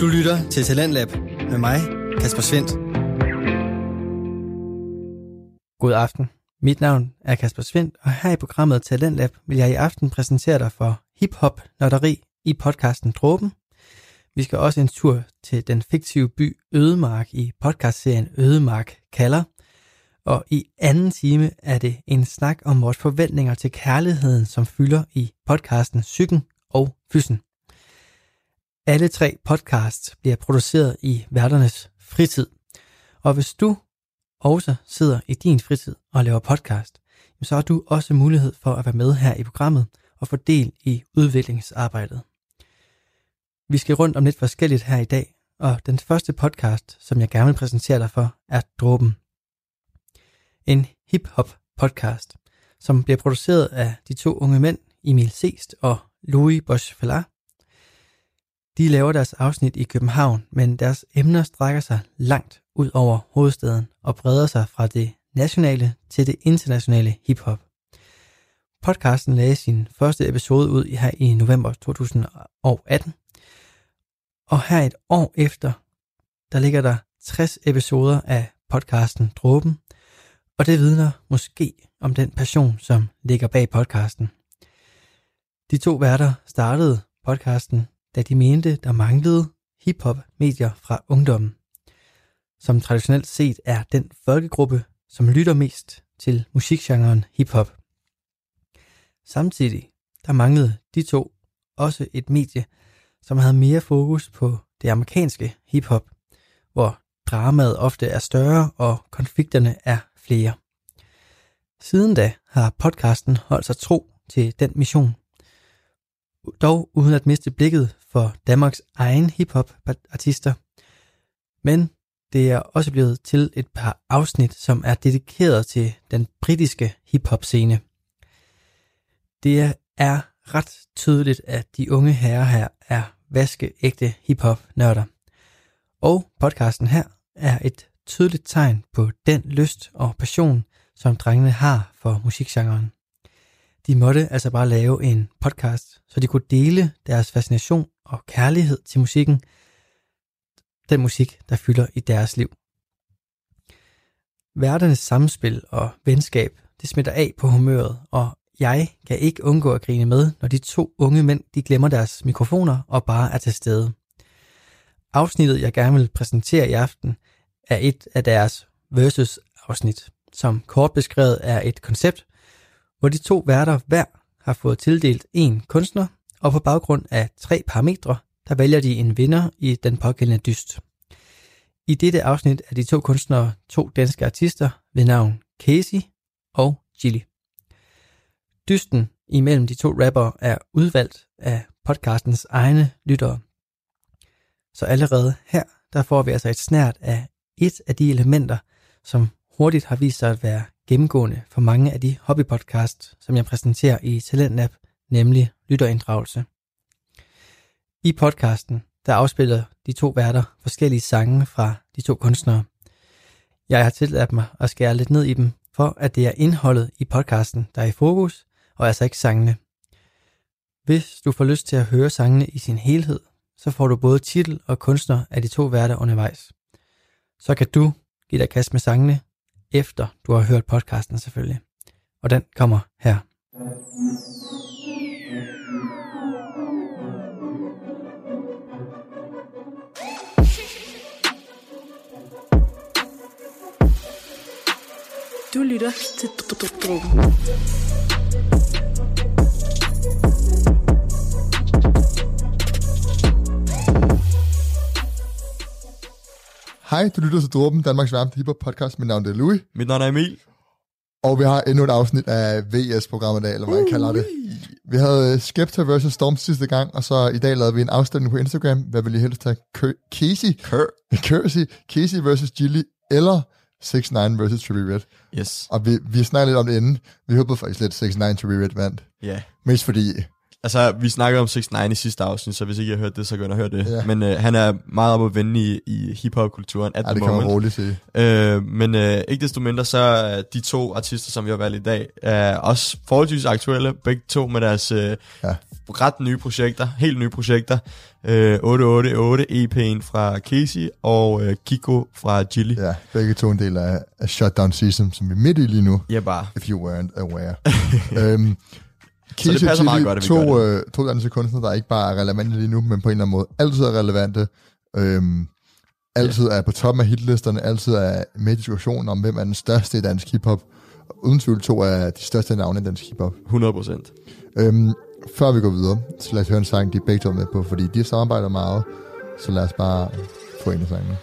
Du lytter til Talentlab med mig, Kasper Svendt. God aften. Mit navn er Kasper Svendt, og her i programmet Talentlab vil jeg i aften præsentere dig for hip-hop nørderi i podcasten Dråben. Vi skal også en tur til den fiktive by Ødemark i podcastserien Ødemark kalder. Og i anden time er det en snak om vores forventninger til kærligheden, som fylder i podcasten Psyken og Fyssen. Alle tre podcasts bliver produceret i værternes fritid. Og hvis du også sidder i din fritid og laver podcast, så har du også mulighed for at være med her i programmet og få del i udviklingsarbejdet. Vi skal rundt om lidt forskelligt her i dag, og den første podcast, som jeg gerne vil præsentere dig for, er Dråben. En hip-hop podcast, som bliver produceret af de to unge mænd, Emil Seest og Louis Bosch Fellar. De laver deres afsnit i København, men deres emner strækker sig langt ud over hovedstaden og breder sig fra det nationale til det internationale hiphop. Podcasten lagde sin første episode ud her i november 2018, og her et år efter, der ligger der 60 episoder af podcasten Dråben, og det vidner måske om den passion, som ligger bag podcasten. De to værter startede podcasten, da de mente, der manglede hiphop-medier fra ungdommen, som traditionelt set er den folkegruppe, som lytter mest til musikgenren hiphop. Samtidig der manglede de to også et medie, som havde mere fokus på det amerikanske hiphop, hvor dramaet ofte er større og konflikterne er flere. Siden da har podcasten holdt sig tro til den mission, dog uden at miste blikket for Danmarks egen hiphop-artister. Men det er også blevet til et par afsnit, som er dedikeret til den britiske hiphop-scene. Det er ret tydeligt, at de unge herrer her er vaskeægte hiphop-nørder. Og podcasten her er et tydeligt tegn på den lyst og passion, som drengene har for musikgenren. De måtte altså bare lave en podcast, så de kunne dele deres fascination og kærlighed til musikken, den musik, der fylder i deres liv. Værternes samspil og venskab, det smitter af på humøret, og jeg kan ikke undgå at grine med, når de to unge mænd, de glemmer deres mikrofoner og bare er til stede. Afsnittet, jeg gerne vil præsentere i aften, er et af deres versus-afsnit, som kort beskrevet er et koncept, hvor de to værter hver har fået tildelt en kunstner, og på baggrund af tre parametre, der vælger de en vinder i den pågældende dyst. I dette afsnit er de to kunstnere to danske artister ved navn Casey og Gilly. Dysten imellem de to rapper er udvalgt af podcastens egne lyttere. Så allerede her, der får vi altså et snært af et af de elementer, som hurtigt har vist sig at være gennemgående for mange af de hobbypodcasts, som jeg præsenterer i Talentlab, nemlig lytterinddragelse. I podcasten, der afspiller de to værter forskellige sange fra de to kunstnere. Jeg har tilladt mig at skære lidt ned i dem, for at det er indholdet i podcasten, der er i fokus, og altså ikke sangene. Hvis du får lyst til at høre sangene i sin helhed, så får du både titel og kunstner af de to værter undervejs. Så kan du give dig kast med sangene, efter du har hørt podcasten selvfølgelig. Og den kommer her. Du lytter til Drukken. Hej, du lytter til Dråben, Danmarks varmeste hiphop podcast. Mit navn er Louis, Mit navn er Emil. og vi har endnu et afsnit af VS-programmet i dag, eller hvad jeg kalder det. Vi havde øh, Skepta vs. Storm sidste gang, og så i dag lavede vi en afstemning på Instagram. Hvad vil I helst have? K- Casey? Kør. Casey, Casey vs. Gilly, eller 6 9 vs. Trippie Red. Yes. Og vi, vi snakkede lidt om det inden. Vi håbede faktisk lidt 6 9 Trippie Red vandt. Ja. Yeah. Mest fordi, Altså, vi snakkede om 6 9 i sidste afsnit, så hvis ikke I har hørt det, så gå ind og hør det. Ja. Men øh, han er meget op at vende i, i hiphop-kulturen at ja, det kan man moment. roligt sige. Øh, men øh, ikke desto mindre, så er de to artister, som vi har valgt i dag, er også forholdsvis aktuelle, begge to med deres øh, Ja. ret nye projekter, helt nye projekter. Øh, 888 EP'en fra Casey og øh, Kiko fra Chili. Ja. Ja, begge to en del af, af Shutdown Season, som vi er midt i lige nu, ja, bare. if you weren't aware. øhm, Så det Keisha passer meget godt, at vi to, gør øh, to danske kunstnere, der ikke bare er relevante lige nu, men på en eller anden måde altid er relevante. Øhm, altid er på toppen af hitlisterne, altid er med i diskussionen om, hvem er den største i dansk hiphop. Uden tvivl to af de største navne i dansk hiphop. 100 procent. Øhm, før vi går videre, så lad os høre en sang, de er begge to med på, fordi de samarbejder meget. Så lad os bare få en af sangene.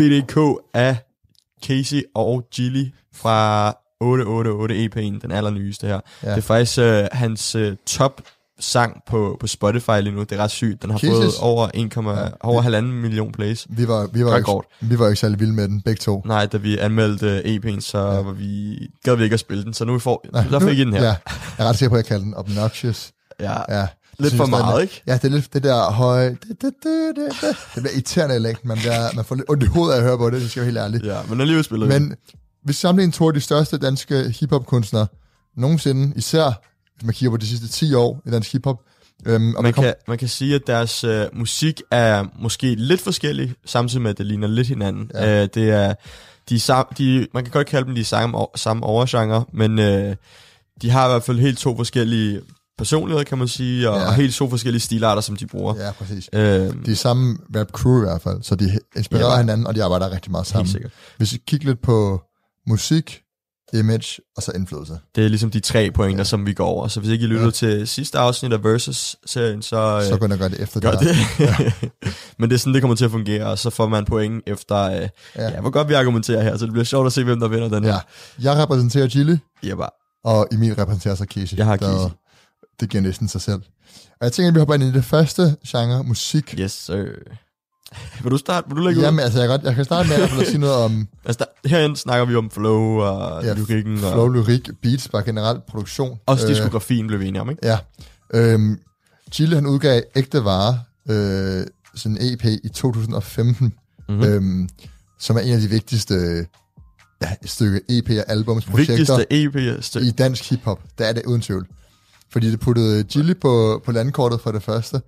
BDK af Casey og Gilly fra 888 EP'en, den allernyeste her. Ja. Det er faktisk øh, hans øh, top sang på, på Spotify lige nu. Det er ret sygt. Den har Jesus. fået over 1, Ja. over halvanden million plays. Vi var, vi var, Rekord. ikke, vi var ikke særlig vilde med den, begge to. Nej, da vi anmeldte øh, EP'en, så Ja. var vi, gad vi ikke at spille den. Så nu får, Nej, der nu- fik I den her. Ja, jeg er ret sikker på, at jeg kalder den Obnoxious. ja. Ja, Lidt for meget, ikke? Ja, det er lidt det der høje... Det, det, det, det, det. det bliver irriterende i længden. Man, bliver, man får lidt ondt i hovedet af at høre på det, det skal jeg helt ærligt. ja, men alligevel spiller. Men vi sammenligner to af de største danske hiphop-kunstnere nogensinde, især hvis man kigger på de sidste 10 år i dansk hiphop. Øhm, og man, kom, kan, man kan sige, at deres øh, musik er måske lidt forskellig, samtidig med, at det ligner lidt hinanden. Ja. Øh, det er, de, sam, de, man kan godt kalde dem de samme, samme overgenre, men øh, de har i hvert fald helt to forskellige personligheder, kan man sige, og, Ja. ja. og helt to forskellige stilarter, som de bruger. Ja, præcis. Øh, De er samme rap crew i hvert fald, så de inspirerer Ja. ja. hinanden, og de arbejder rigtig meget sammen. helt sikkert. Hvis vi kigger lidt på musik, image og så indflydelse. Det er ligesom de tre pointer, Ja. ja. som vi går over. Så hvis ikke I lytter Ja. ja. til sidste afsnit af Versus-serien, så, Så øh, går jeg gøre det efter gør det. det. Men det er sådan, det kommer til at fungere, og så får man point efter, øh, Ja. ja. ja, hvor godt vi argumenterer her, så det bliver sjovt at se, hvem der vinder den Ja. her. Jeg repræsenterer Chili, Ja, bare. og Emil repræsenterer så Casey. Jeg har Casey. Det giver næsten sig selv. Og jeg tænker, at vi hopper ind i det første genre, musik. Yes, sir. Vil du starte? Vil du lægge ud? Jamen, altså, jeg, kan godt, jeg kan starte med at sige noget om Altså, der, herinde snakker vi om flow og Ja, lyrikken. Og flow, lyrik, beats, bare generelt produktion. også Øh, diskografien blev vi enige om, ikke? Ja. Øhm, Chile, han udgav Ægte Vare, øh, sådan en EP i 2015, Mm-hmm. øhm, som er en af de vigtigste ja, stykke EP og albumsprojekter Vigtigste EP. i dansk hiphop. Det er det uden tvivl. Fordi det puttede Chili på, på landkortet for det første,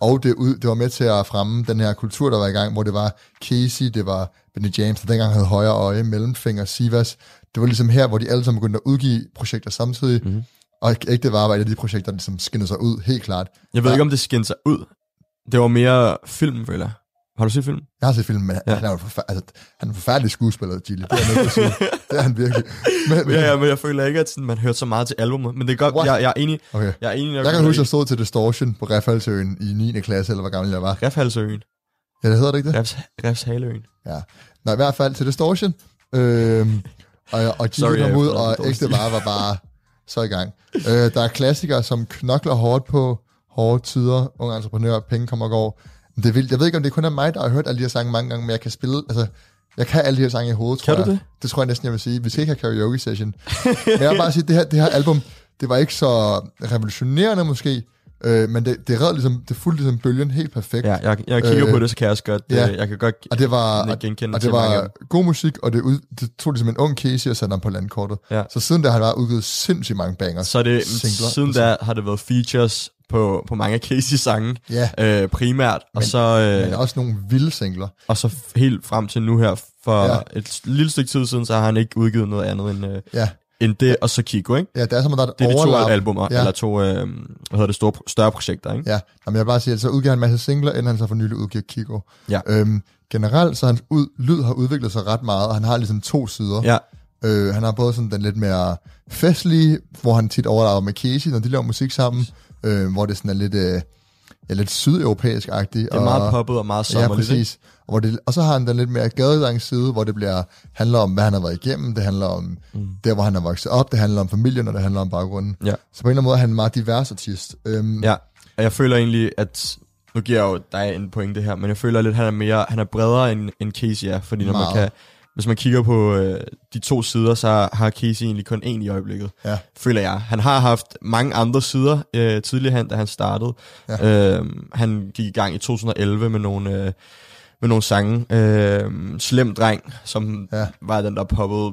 og det, ud, det var med til at fremme den her kultur, der var i gang, hvor det var Casey, det var Benny James, der dengang havde højre øje, mellemfinger, Sivas. Det var ligesom her, hvor de alle sammen begyndte at udgive projekter samtidig, Mhm. mm-hmm. og Ægte Vare var et af de projekter, der ligesom skinnede sig ud, helt klart. Jeg ved Ja. ikke, om det skinnede sig ud. Det var mere film, føler. Har du set film? Jeg har set filmen, men ja. Han, er jo forfær- altså, han er en forfærdelig skuespiller, Gilly. Det er jeg nødt sige. Det er han virkelig. Men, men, Ja, ja, men jeg føler ikke, at sådan, man hørte så meget til albumet. Men det er godt, What? jeg, jeg, er enig. Okay. Jeg er enig, Jeg kan huske, at jeg stod til Distortion på Refaldsøen i 9. klasse, eller hvor gammel jeg var. Refhalsøen. Ja, det hedder det ikke det? Refs, Refshaløen. Ja. Nå, i hvert fald til Distortion. Øhm, og, og Gilly jeg kom ud, og ægte vare var bare så i gang. Øh, der er klassikere, som knokler hårdt på hårde tider, unge entreprenører, penge kommer og går. Det er vildt. Jeg ved ikke, om det kun er mig, der har hørt alle de her sange mange gange, men jeg kan spille, altså, jeg kan alle de her sange i hovedet, tror Kan du jeg. det? Det tror jeg næsten, jeg vil sige. Vi skal ikke have karaoke session. men jeg vil bare sige, det her, det her album, det var ikke så revolutionerende måske, øh, men det, det red ligesom, det fulgte ligesom bølgen helt perfekt. Ja, jeg, jeg kigger Øh, øh, på det, så kan jeg også godt, ja. ja. jeg kan godt Og det var, genkende og det mange var dem. god musik, og det, ud, det tog ligesom en ung Casey og satte ham på landkortet. Ja. Så siden der har han bare udgivet sindssygt mange bangers. Så det, Singler. siden da har det været features på, på mange af Casey-sange, Ja, øh, primært, og Men- så, men øh, også nogle vilde singler. og så helt frem til nu her, for Ja. et lille stykke tid siden, så har han ikke udgivet noget andet end, øh, Ja, end det, og så Kiko, ikke? ja det er som, at der er et Det er de to albumer, Ja. ja. eller to, øh, hvad hedder det, store, større projekter, ikke? Ja, Jamen, jeg vil bare sige, at så udgiver han en masse singler, inden han så for nylig udgiver Kiko. Ja. Øhm, generelt, så hans ud, lyd har udviklet sig ret meget, og han har ligesom to sider. Ja, Øh, han har både sådan den lidt mere festlige, hvor han tit overlapper med Casey, når de laver musik sammen, øh, hvor det sådan er lidt, øh, ja, lidt sydeuropæisk-agtig. Det er meget poppet og meget Ja, sommerligt. ikke? præcis. Og, hvor det, og så har han den lidt mere gadedangs side, hvor det bliver, handler om, hvad han har været igennem, det handler om mm. der, hvor han er vokset op, det handler om familien, og det handler om baggrunden. Ja. Så på en eller anden måde er han en meget divers artist. Øhm, Ja, og jeg føler egentlig, at nu giver jeg jo dig en pointe her, men jeg føler lidt, at han er mere, han er bredere end, end Casey er, fordi når Meget. man kan, hvis man kigger på øh, de to sider, så har Casey egentlig kun én i øjeblikket, Ja. føler jeg. Han har haft mange andre sider øh, tidligere, hen, da han startede. Ja. Øh, han gik i gang i 2011 med nogle, øh, med nogle sange. Øh, Slem Dreng, som Ja. ja. var den, der poppede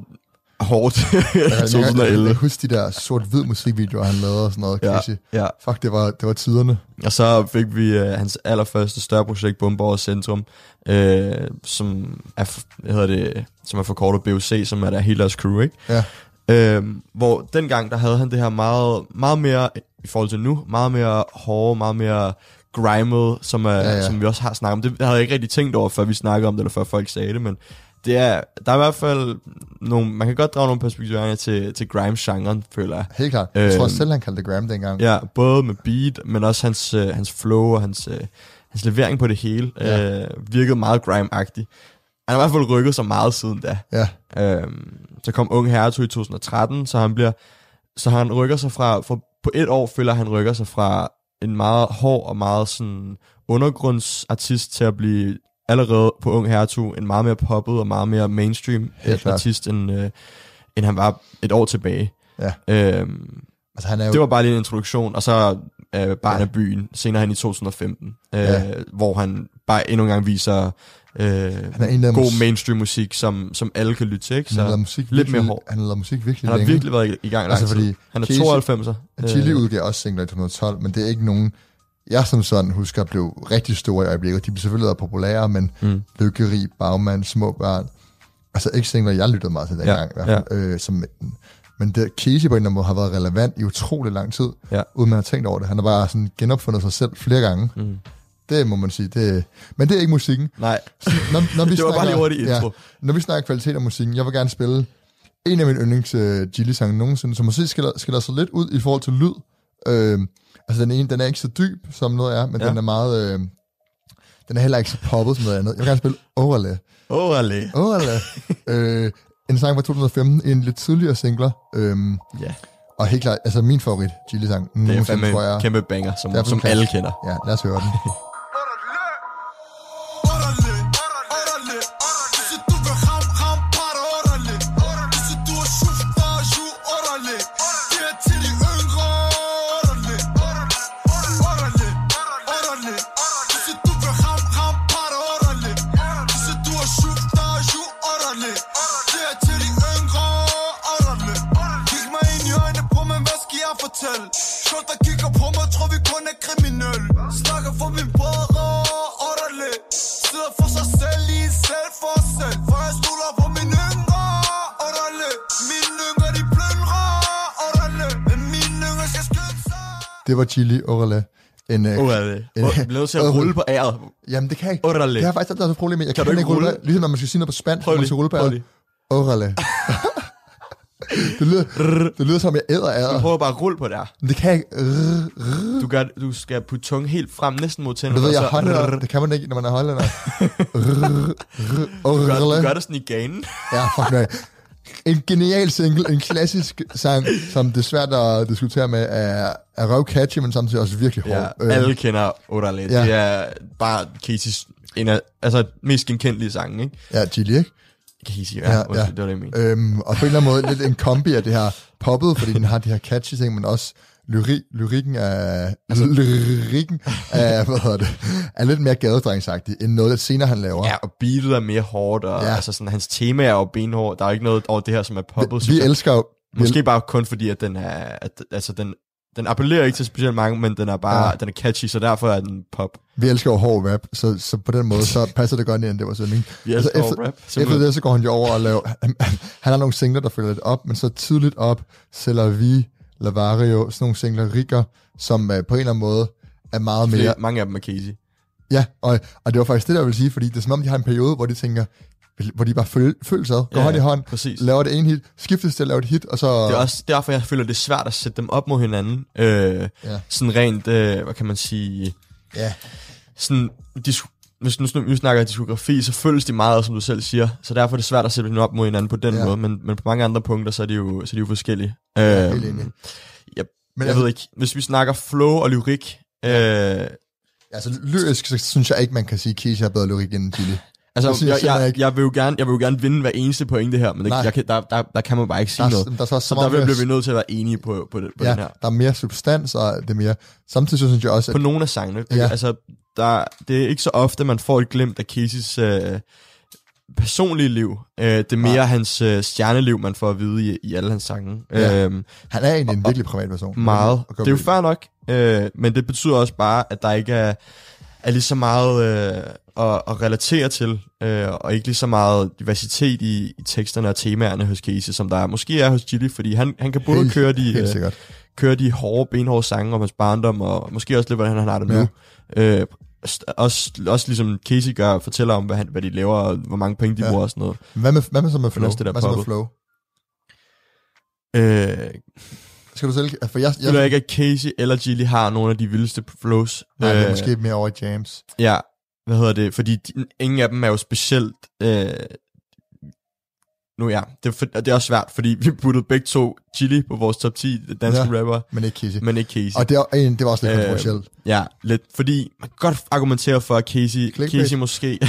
hårdt i Jeg, jeg, jeg, jeg 2011. husker de der sort-hvid musikvideoer, han lavede og sådan noget, Ja, ja. Fuck, det var, det var tiderne. Og så fik vi øh, hans allerførste større projekt, Bomborg Centrum, øh, som er, hvad hedder det, som er forkortet BOC, som er der hele deres crew, ikke? Ja. Øh, hvor dengang, der havde han det her meget, meget mere, i forhold til nu, meget mere hårde, meget mere grimet, som, er, ja. ja. som vi også har snakket om. Det havde jeg ikke rigtig tænkt over, før vi snakkede om det, eller før folk sagde det, men det er, der er i hvert fald nogle, man kan godt drage nogle perspektiver til, til grime-genren, føler jeg. Helt klart. Jeg tror Øhm, også selv, han kaldte det Graham dengang. Ja, både med beat, men også hans, øh, hans flow og hans, øh, hans levering på det hele Ja. øh, virkede meget grime-agtig. Han har i hvert fald rykket sig meget siden da. Ja. Øhm, så kom Ung Hertug i 2013, så han bliver så han rykker sig fra, fra på et år føler han rykker sig fra en meget hård og meget sådan undergrundsartist til at blive allerede på Ung Hertug en meget mere poppet og meget mere mainstream Helt artist, end, øh, end han var et år tilbage. Ja. Øhm, Altså, han er jo... det var bare lige en introduktion, og så øh, Barn Ja. af byen, senere hen i 2015, øh, Ja. hvor han bare endnu en gang viser øh, Han er god mainstream musik, som, som alle kan lytte til. Ikke? han har Så lavet musik lidt virkelig, mere hård. Han har musik virkelig han har virkelig været i, i gang lang Altså, fordi Han er Casey- 92'er. Chili Øh, udgav også singler i 2012, men det er ikke nogen, jeg som sådan husker blev rigtig store i øjeblikket. De blev selvfølgelig populære, men Mm. Lykkeri, Bagmand, Små Børn, altså ikke singler, jeg lyttede meget til dengang. Ja, i hvert fald. Øh, som, men det, Casey på en eller anden måde har været relevant i utrolig lang tid, Ja. uden man har tænkt over det. Han har bare sådan genopfundet sig selv flere gange. Mm. Det må man sige. Det, men det er ikke musikken. Nej, Så Når, når vi det var bare lige hurtigt intro. når vi snakker kvalitet af musikken, jeg vil gerne spille en af mine yndlings uh, Gilly-sange nogensinde, som måske skiller, skiller sig lidt ud i forhold til lyd. Øh, altså den ene, den er ikke så dyb, som noget er, men ja. Den er meget... Øh, den er heller ikke så poppet som noget andet. Jeg vil gerne spille oh, Ale. Overlay. øh, en sang fra 2015, en lidt tidligere singler. Øh, Ja, og helt klart, altså min favorit Gilly-sang. det er fandme tror jeg. kæmpe banger, som, som alle kender. Ja, lad os høre den. Chili Overlay. En, øh, Åh, Ale. en- Jeg bliver nødt til at rulle på æret. Jamen, det kan jeg ikke. Orderly. Det har faktisk altid et problem med. Jeg kan, Kan du ikke rulle. rulle? Ligesom når man skal sige noget på spansk, Prøv man skal rulle på æret. Orale. det, lyder, det lyder som, jeg æder Du æder. prøver bare at rulle på. Men det kan jeg ikke. Du, gør, du skal putte tungen helt frem, næsten mod Du tænderne. ved, jeg er hollænder. Det kan man ikke, når man er hollænder. Du gør, du orale. gør det sådan i ganen. Ja, fuck nej. En genial single, en klassisk sang, som det er svært at diskutere med, er, er røv catchy, men samtidig også virkelig Ja, hård. Øh, alle kender Orale. Ja. Ja. Det er bare Casey's en af, altså mest genkendelige sange, ikke? Ja, Chili, ikke? Casey, ja, Ja, ja, ja. ja. det var det, jeg mente. Øhm, og på en eller anden måde lidt en kombi af det her poppet, fordi den har de her catchy ting, men også lyri, lyrikken er, altså, lyrikken er, hvad hedder det, er lidt mere gadedrengsagtig, end noget, der senere han laver. Ja, og beatet er mere hårdt, og Ja. altså sådan, hans tema er jo benhård. Der er ikke noget over det her, som er poppet. vi, vi elsker jo, vi, Måske bare kun fordi, at den er, at, altså den, den appellerer ikke til specielt mange, men den er bare, Ja. den er catchy, så derfor er den pop. vi elsker jo hård rap, så, så på den måde, så passer det godt ind, det var sådan, ikke? Vi elsker Altså, hård rap, Efter simpelthen. det, så går han jo over og laver, han har nogle singler, der følger lidt op, men så tidligt op, Sælger vi, Lavario, sådan nogle singler, Rikker, som uh, på en eller anden måde er meget mere Flere, mange af dem er Casey. Ja, og, og det var faktisk det, jeg ville sige, fordi det er som om, de har en periode, hvor de tænker, hvor de bare føl, føles ad, går Ja, hånd i hånd, præcis. laver det ene hit, skiftes til at lave et hit, og så... Det er også derfor, jeg føler, det er svært at sætte dem op mod hinanden. Øh, Ja. Sådan rent, øh, hvad kan man sige, Ja, sådan, dis- hvis nu vi snakker diskografi, så føles de meget, som du selv siger. Så derfor er det svært at sætte dem op mod hinanden på den Ja. ja. måde. Men, men på mange andre punkter, så er de jo, så er de jo forskellige. er Øhm, enig. Jeg, Men jeg altså- ved ikke, hvis vi snakker flow og lyrik, øh, altså lyrisk, så synes jeg ikke, man kan sige, at Keisha er bedre lyrik end Gilly. Det altså, synes jeg jeg, jeg, jeg, vil jo gerne, jeg vil jo gerne vinde hver eneste pointe her, men det, jeg kan, der, der, der kan man bare ikke sige Der, noget. er, der er så Så så der bliver vi nødt til at være enige på, på, det, på ja, den her. der er mere substans, og det er mere... Samtidig synes jeg også, På at nogle af sangene. Ja. Ja. Altså, der, det er ikke så ofte, man får et glimt af Caseys øh, personlige liv. Øh, det er mere Nej. hans øh, stjerneliv, man får at vide i, i alle hans sange. Ja. Øhm, han er egentlig en virkelig privat person. meget. Det er jo fair nok, øh, men det betyder også bare, at der ikke er, er lige så meget øh, at, at relatere til, øh, og ikke lige så meget diversitet i, i teksterne og temaerne hos Casey, som der er, måske er hos Gilly, fordi han, han kan både Helt- køre de, Helt øh, køre de hårde, benhårde sange om hans barndom, og måske også lidt, hvordan han har det nu. Ja. Øh, også, også ligesom Casey gør, fortæller om, hvad, han, hvad de laver, og hvor mange penge de Ja. bruger og sådan noget. Hvad med, hvad med så med flow? hvad så med flow? Øh, Skal du selv... For jeg, jeg føler ikke, at Casey eller Gilly har nogle af de vildeste flows. Nej, det er Øh, måske mere over i James. Ja, hvad hedder det? Fordi de, ingen af dem er jo specielt... Øh, nu ja, det er, for, det er også svært, fordi vi puttede begge to Chili på vores top 10 danske Ja. rapper, Men ikke Casey. men ikke Casey. Og det, er, en, det var også lidt Øh, kontroversielt. Ja, lidt, fordi man kan godt argumentere for, at Casey, Clickbait. Casey måske,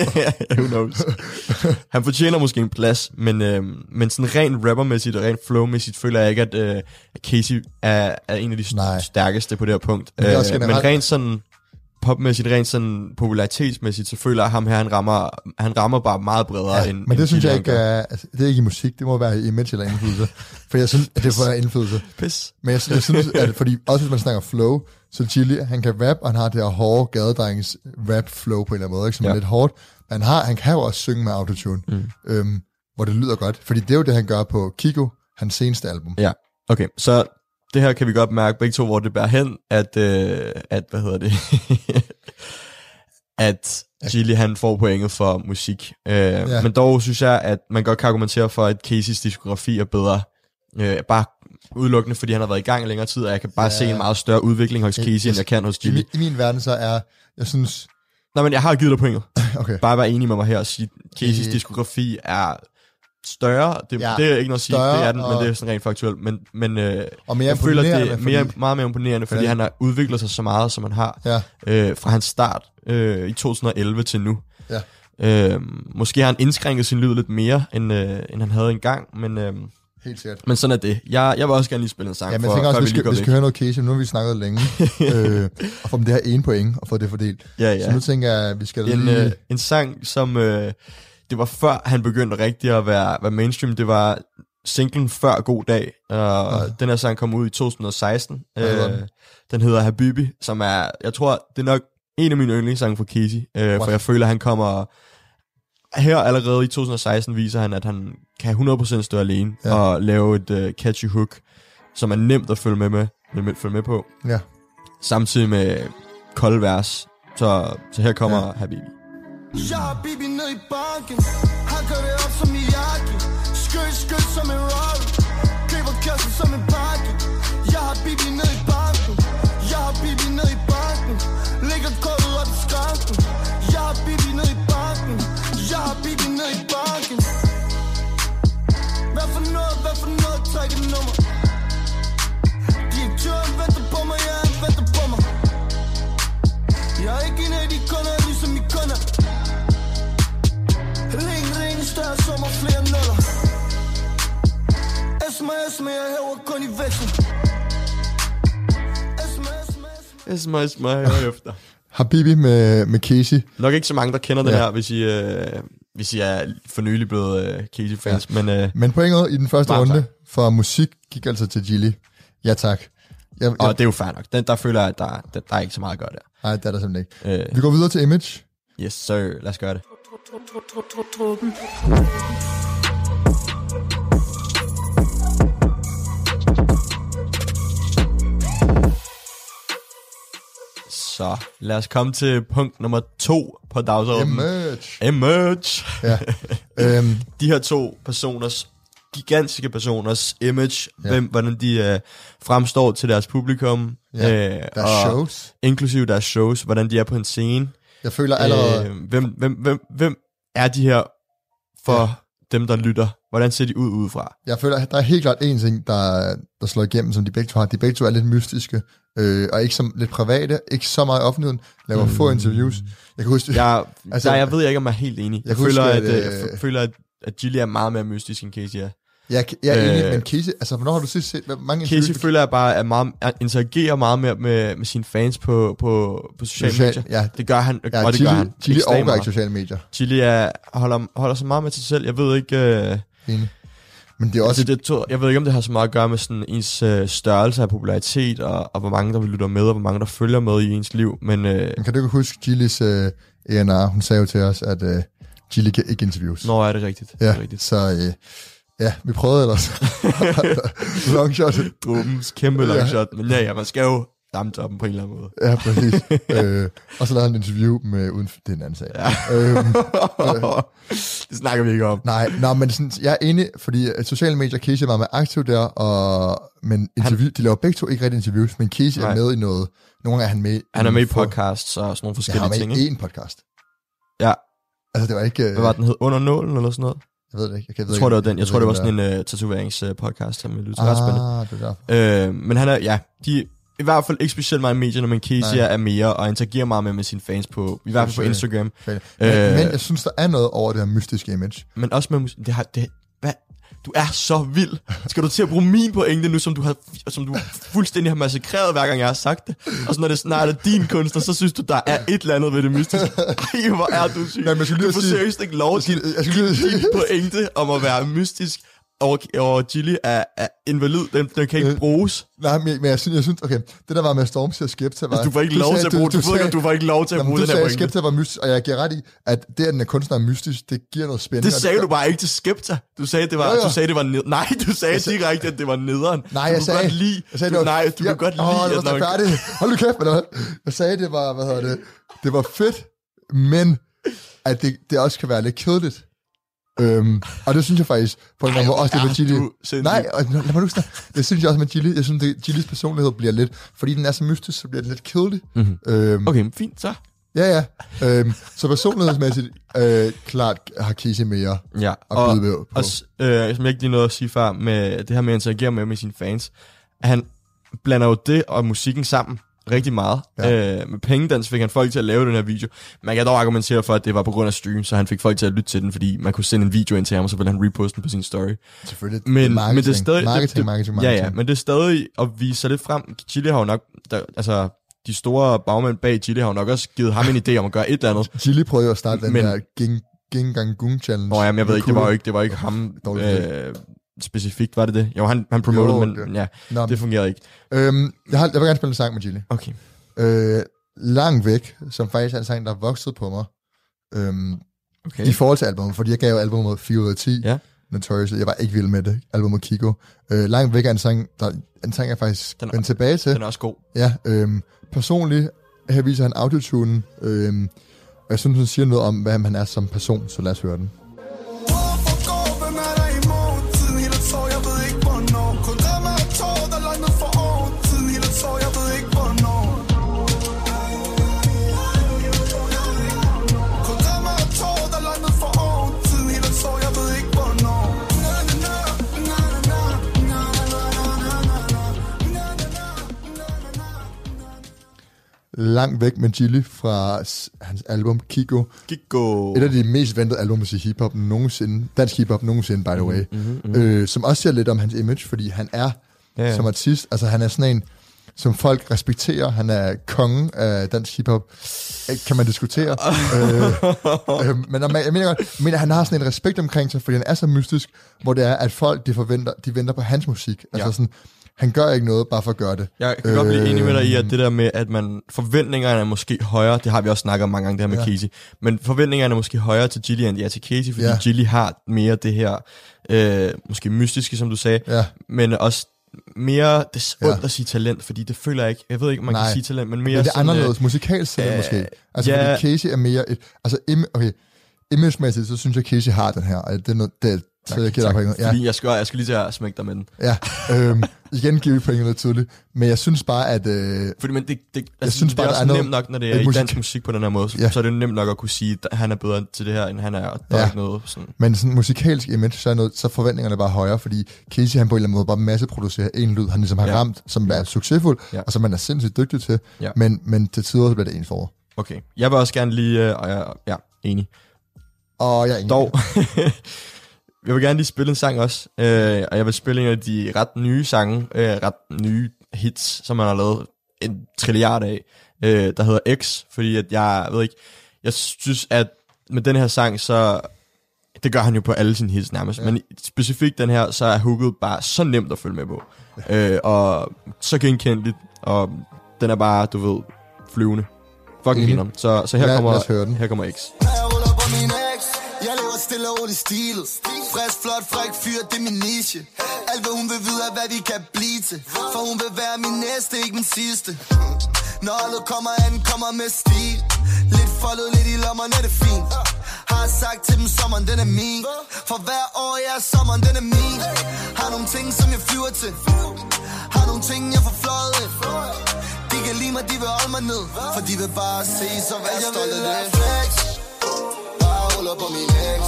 who knows, han fortjener måske en plads, men, øh, men sådan rent rappermæssigt og rent flowmæssigt føler jeg ikke, at, øh, at Casey er, er en af de. Nej. stærkeste på det her punkt. Men Øh, men rent sådan popmæssigt, rent sådan popularitetsmæssigt, så føler jeg, at ham her, han rammer, han rammer bare meget bredere Ja, end men det end synes jeg ikke er... Altså, det er ikke i musik, det må være i image eller indflydelse. For jeg synes, at det får indflydelse. Pis. Men jeg, jeg synes, at fordi også hvis man snakker flow, så Chili, han kan rap, og han har det her hårde gadedrengens rap flow på en eller anden måde, ikke, som ja. er lidt hårdt. Men han, har, han kan jo også synge med autotune, mm. øhm, hvor det lyder godt. Fordi det er jo det, han gør på Kiko, hans seneste album. Ja, okay, så det her kan vi godt mærke begge to, hvor det bærer hen, at, øh, at hvad hedder det, at Gilly han får pointet for musik. Øh, ja. Men dog synes jeg, at man godt kan argumentere for, at Caseys diskografi er bedre. Øh, bare udelukkende, fordi han har været i gang i længere tid, og jeg kan bare Ja. se en meget større udvikling hos Jeg- Casey, end jeg- kan hos I, Gilly. min, I min verden så er, jeg synes, Nej, men jeg har givet dig pointet. okay, Bare være enig med mig her og sige, at Caseys Øh. diskografi er større. Det, Ja, det er ikke noget at sige, større det er den, og- men det er sådan rent faktuelt. Men, men øh, og mere jeg føler, det er mere, fordi- meget mere imponerende, fordi Ja. han har udviklet sig så meget, som han har, Ja, øh, fra hans start øh, i 2011 til nu. Ja. Øh, måske har han indskrænket sin lyd lidt mere, end, øh, end han havde engang, men, øh, helt sikkert. men sådan er det. Jeg, jeg vil også gerne lige spille en sang, Ja, men jeg for, tænker også, vi skal, vi skal høre noget Casey, nu har vi snakket længe, øh, og få det her ene point, og få det fordelt. Ja, Så ja. nu tænker jeg, at vi skal En, lige... øh, en sang, som øh, det var før han begyndte rigtig at være, være mainstream. Det var singlen Før God Dag, og Ja. den her sang kom ud i 2016. Hvad hedder Øh, den? den hedder Habibi, som er, jeg tror, det er nok en af mine yndlingssange fra Casey, øh, for jeg føler, han kommer... Her allerede i 2016 viser han, at han kan 100% stå alene Ja. og lave et uh, catchy hook, som er nemt at følge med, med, med, følge med på, Ja, samtidig med kolde vers. Så, så her kommer ja. Habibi. Jeg har Bibi ned i banken. Hakker det op som Miyagi Skød, skød som en Rari Køber kassen som en pakke. Jeg har Bibi ned i banken. Jeg har Bibi ned i banken. Lægger kortet op i skranken. Jeg har Bibi ned i banken. Jeg har Bibi ned i banken. Hvad for noget, hvad for noget, træk et nummer? Direktøren venter på mig, ja, han venter på mig. Jeg er ikke en af de større sommer, flere nuller SMS, men jeg hæver kun i SMS Esma, Esma, herefter. Habibi med, med Casey. Nok ikke så mange, der kender den Ja. her, hvis I, øh, hvis I er for nylig blevet øh, Casey-fans, ja. men øh, Men pointet i den første runde tak. for musik gik altså til Gilly. Ja tak. Jeg, og jeg, det er jo fair nok. Den, der føler jeg, at der, der, der er ikke så meget at gøre der. nej, det er der simpelthen ikke. Øh, Vi går videre til Image. yes, sir. Lad os gøre det. Truppen. Så lad os komme til punkt nummer to på dagsordenen. Image. Emerge. Ja. øhm, De her to personers gigantiske personers image, Ja. hvem, hvordan de øh, fremstår til deres publikum, Ja, øh, Der og er shows. inklusive deres shows, hvordan de er på en scene. Jeg føler allerede... Øh, hvem, hvem, hvem, hvem er de her for Ja. dem, der lytter? Hvordan ser de ud udefra? Jeg føler, at der er helt klart en ting, der, der slår igennem, som de begge to har. De begge to er lidt mystiske, øh, og ikke som lidt private, ikke så meget i offentligheden, laver mm. få interviews. Jeg kan huske, Jeg, Altså- der, jeg ved ikke, om jeg er helt enig. Jeg Jeg, føler, huske, at, at, at, jeg øh, føler, at, at Gilly er meget mere mystisk, end Casey er. Jeg, jeg er enig, øh, men Casey, altså hvornår har du sidst set, hvor mange Casey interviews- føler jeg bare, at meget, at interagerer meget mere med, med sine fans på, på, på sociale Social- medier. ja. Det gør han, Ja, og det Chili, gør han. Chili overgår ikke sociale medier. Chili er, holder, holder sig meget med sig selv. Jeg ved ikke... Øh, Enig. Men det er også... altså, det, tror- jeg ved ikke, om det har så meget at gøre med sådan ens øh, størrelse af popularitet, og, og hvor mange, der vil lytte med, og hvor mange, der følger med i ens liv. Men øh, Men kan du ikke huske Gillis uh, ENR? Hun sagde jo til os, at uh, Gilly kan ikke interviews. når er det rigtigt? ja, Det er rigtigt. så uh, ja, vi prøvede ellers. Long shot. Drubens kæmpe long Ja. Men ja, ja, man skal jo damme toppen på en eller anden måde. Ja, præcis. øh, og så lavede han et interview med, uden, det er en anden sag. Ja. Øhm, det snakker vi ikke om. nej, nej, men sådan, jeg er enig, fordi at sociale medier, Casey var med aktiv der, og, men interview, de laver begge to ikke rigtig interviews, men Casey Nej. er med i noget. Nogle gange er han med Han er med i for- podcasts og sådan nogle Ja, forskellige han var ting, med ikke? i én podcast. Ja. Altså, det var ikke... øh, Hvad var den hed? Under nålen eller sådan noget? Jeg ved det ikke. Jeg, kan, Jeg tror, det var den. Jeg tror, det var sådan en uh, tatoveringspodcast, som jeg lyttede. Ret spændende. Ah, det. Øh, men han er, ja, de i hvert fald ikke specielt meget i medierne, men Casey Nej. er mere og interagerer meget mere med sine fans på, i hvert fald på. Instagram. Men, Øh. men jeg synes, der er noget over det her mystiske image. Men også med. Det har, det? Du er så vild. Skal du til at bruge min pointe nu, som du, har, som du fuldstændig har massakreret, hver gang jeg har sagt det? Og så når det snart er din kunstner, så synes du, der er et eller andet ved det mystiske. Ej, hvor er du syg. Nej, men jeg skulle lige du får seriøst ikke lov til lige din pointe om at være mystisk over, over Gilly er, er invalid. Den, den kan ikke Øh, bruges. Nej, men, men jeg, synes, jeg synes, okay, det der var med Storm til Skepta var... Altså, du får ikke lov sagde- til at bruge du, du, du, du får ikke lov til at bruge du den her sagde, pointe. Skepta var mystisk, og jeg giver ret i, at det, at den er kunstner er mystisk, det giver noget spændende. Det sagde du bare ikke til Skepta. Du sagde, det var, Jo, jo. du sagde, det var ned... Nej, du sagde direkte, at det var nederen. Nej, du jeg sagde... Godt lide, jeg sagde, du, det var, nej, du ja, kunne godt lide, Åh, det var færdigt. Hold nu kæft, eller? Jeg sagde, det var, hvad hedder det, det var fedt, men at det, det også kan være lidt kedeligt. Øhm, og det synes jeg faktisk, på en måde også det med sindssyg. Nej, og lad mig nu snakke. Det synes jeg også med Gilly. Jeg synes, det, Gillys personlighed bliver lidt, fordi den er så mystisk, så bliver den lidt kedelig. Mhm. Øhm, Okay, fint så. Ja, ja. Øhm, så personlighedsmæssigt, øh, klart har Casey mere Ja, at og, byde på. og øh, som jeg ikke lige nåede at sige før, med det her med at interagere med, med sine fans, han blander jo det og musikken sammen rigtig meget. Ja. Ja. Øh, med pengedans fik han folk til at lave den her video. Man kan dog argumentere for, at det var på grund af stream, så han fik folk til at lytte til den, fordi man kunne sende en video ind til ham, og så ville han reposte den på sin story. Selvfølgelig. Men, det marketing, men det er stadig... Marketing, det, marketing, Ja, marketing. ja, men det er stadig at vise sig lidt frem. Chile har jo nok... Der, altså, de store bagmænd bag Chile har jo nok også givet ham en idé om at gøre et eller andet. Chili prøvede jo at starte den Men- der Ging, Gingang Challenge. Nå, jamen, jeg ved ikke, det var jo ikke, det var ikke ham øh, specifikt, var det det? Jo, han, han promoted, Jo, men det- ja, Nå, det fungerede ikke. øhm, jeg, har, jeg vil gerne spille en sang med Chili. Okay. Øh, langt væk, som faktisk er en sang, der er vokset på mig. Øhm, okay. I forhold til albumet, fordi jeg gav jo albumet 4 ud af 10. Ja. Notorious, jeg var ikke vild med det. Albumet Kiko. Øh, langt væk er en sang, der, en sang, jeg faktisk Den er- vender tilbage til. Den er også god. Ja, øhm, personligt, her viser han autotune, øhm, og jeg synes, han siger noget om, hvad han er som person, så lad os høre den. Langt væk med Chili fra hans album Kiko. Kiko. Et af de mest ventede albums i hiphop nogensinde, dansk hiphop nogensinde, by the way. Mm-hmm, mm-hmm. Øh, som også siger lidt om hans image, fordi han er ja. som artist, altså han er sådan en, som folk respekterer. Han er kongen af dansk hiphop. Øh, Kan man diskutere. øh, øh, men jeg mener godt, mener, han har sådan en respekt omkring sig, fordi han er så mystisk, hvor det er, at folk de forventer, de venter på hans musik. Altså Ja. sådan, han gør ikke noget bare for at gøre det. Jeg kan øh, godt blive enig med dig i, at Øhm. det der med, at man forventningerne er måske højere, det har vi også snakket om mange gange, det her med Ja. Casey, men forventningerne er måske højere til Gilly, end de er til Casey, fordi Ja. ja. Gilly har mere det her, øh, måske mystiske, som du sagde, Ja. men også mere, det er Ja. ondt at sige talent, fordi det føler jeg ikke, jeg ved ikke, om man Nej. kan sige talent, men mere Men det er sådan, øh, anderledes musikalsk talent øh, måske. Altså ja. fordi Casey er mere et... Altså, okay, imagemæssigt, så synes jeg, Casey har den her. og Det er, noget, det, er, Så jeg giver dig pointet. Ja, Fordi jeg skal, jeg skal lige til at smække dig med den. ja. Øhm, igen giver vi pointet tydeligt. Men jeg synes bare, at... Øh, Fordi, men det, det, altså, synes det bare, er også er noget- nemt nok, når det et er i musik- dansk musik på den her måde, så, Ja. så er det nemt nok at kunne sige, at han er bedre til det her, end han er, og der Ja. er ikke noget sådan. men sådan musikalsk image, så er, noget, så er forventningerne bare højere, fordi Casey han på en eller anden måde bare masseproducerer en lyd, han ligesom har Ja. ramt, som er succesfuld, Ja. og som man er sindssygt dygtig til, Ja. men, men til tider så bliver det ens for. Okay, jeg vil også gerne lige, øh, og jeg, ja, enig. Og jeg er enig. Dog, jeg vil gerne lige spille en sang også, øh, og jeg vil spille en af de ret nye sange, øh, ret nye hits, som man har lavet en trilliard af, øh, der hedder X, fordi at jeg ved ikke, jeg synes, at med den her sang, så det gør han jo på alle sine hits nærmest, ja. men specifikt den her, så er hooket bare så nemt at følge med på, øh, og så genkendeligt, og den er bare, du ved, flyvende. Fucking griner. Så, så her, Lad- kommer, her kommer X. stille og roligt stilet Frisk, flot, fræk fyr, det er min niche. Alt hvad hun vil vide er hvad vi kan blive til. For hun vil være min næste, ikke min sidste. Når holdet kommer an, kommer med stil. Lidt foldet, lidt i lommerne, det er fint. Har sagt til dem, sommeren den er min. For hver år, ja, sommeren den er min. Har nogle ting, som jeg flyver til. Har nogle ting, jeg får fløjet de kan lide mig, de vil holde mig ned. For de vil bare se, så vær stolt af det ruller på min ex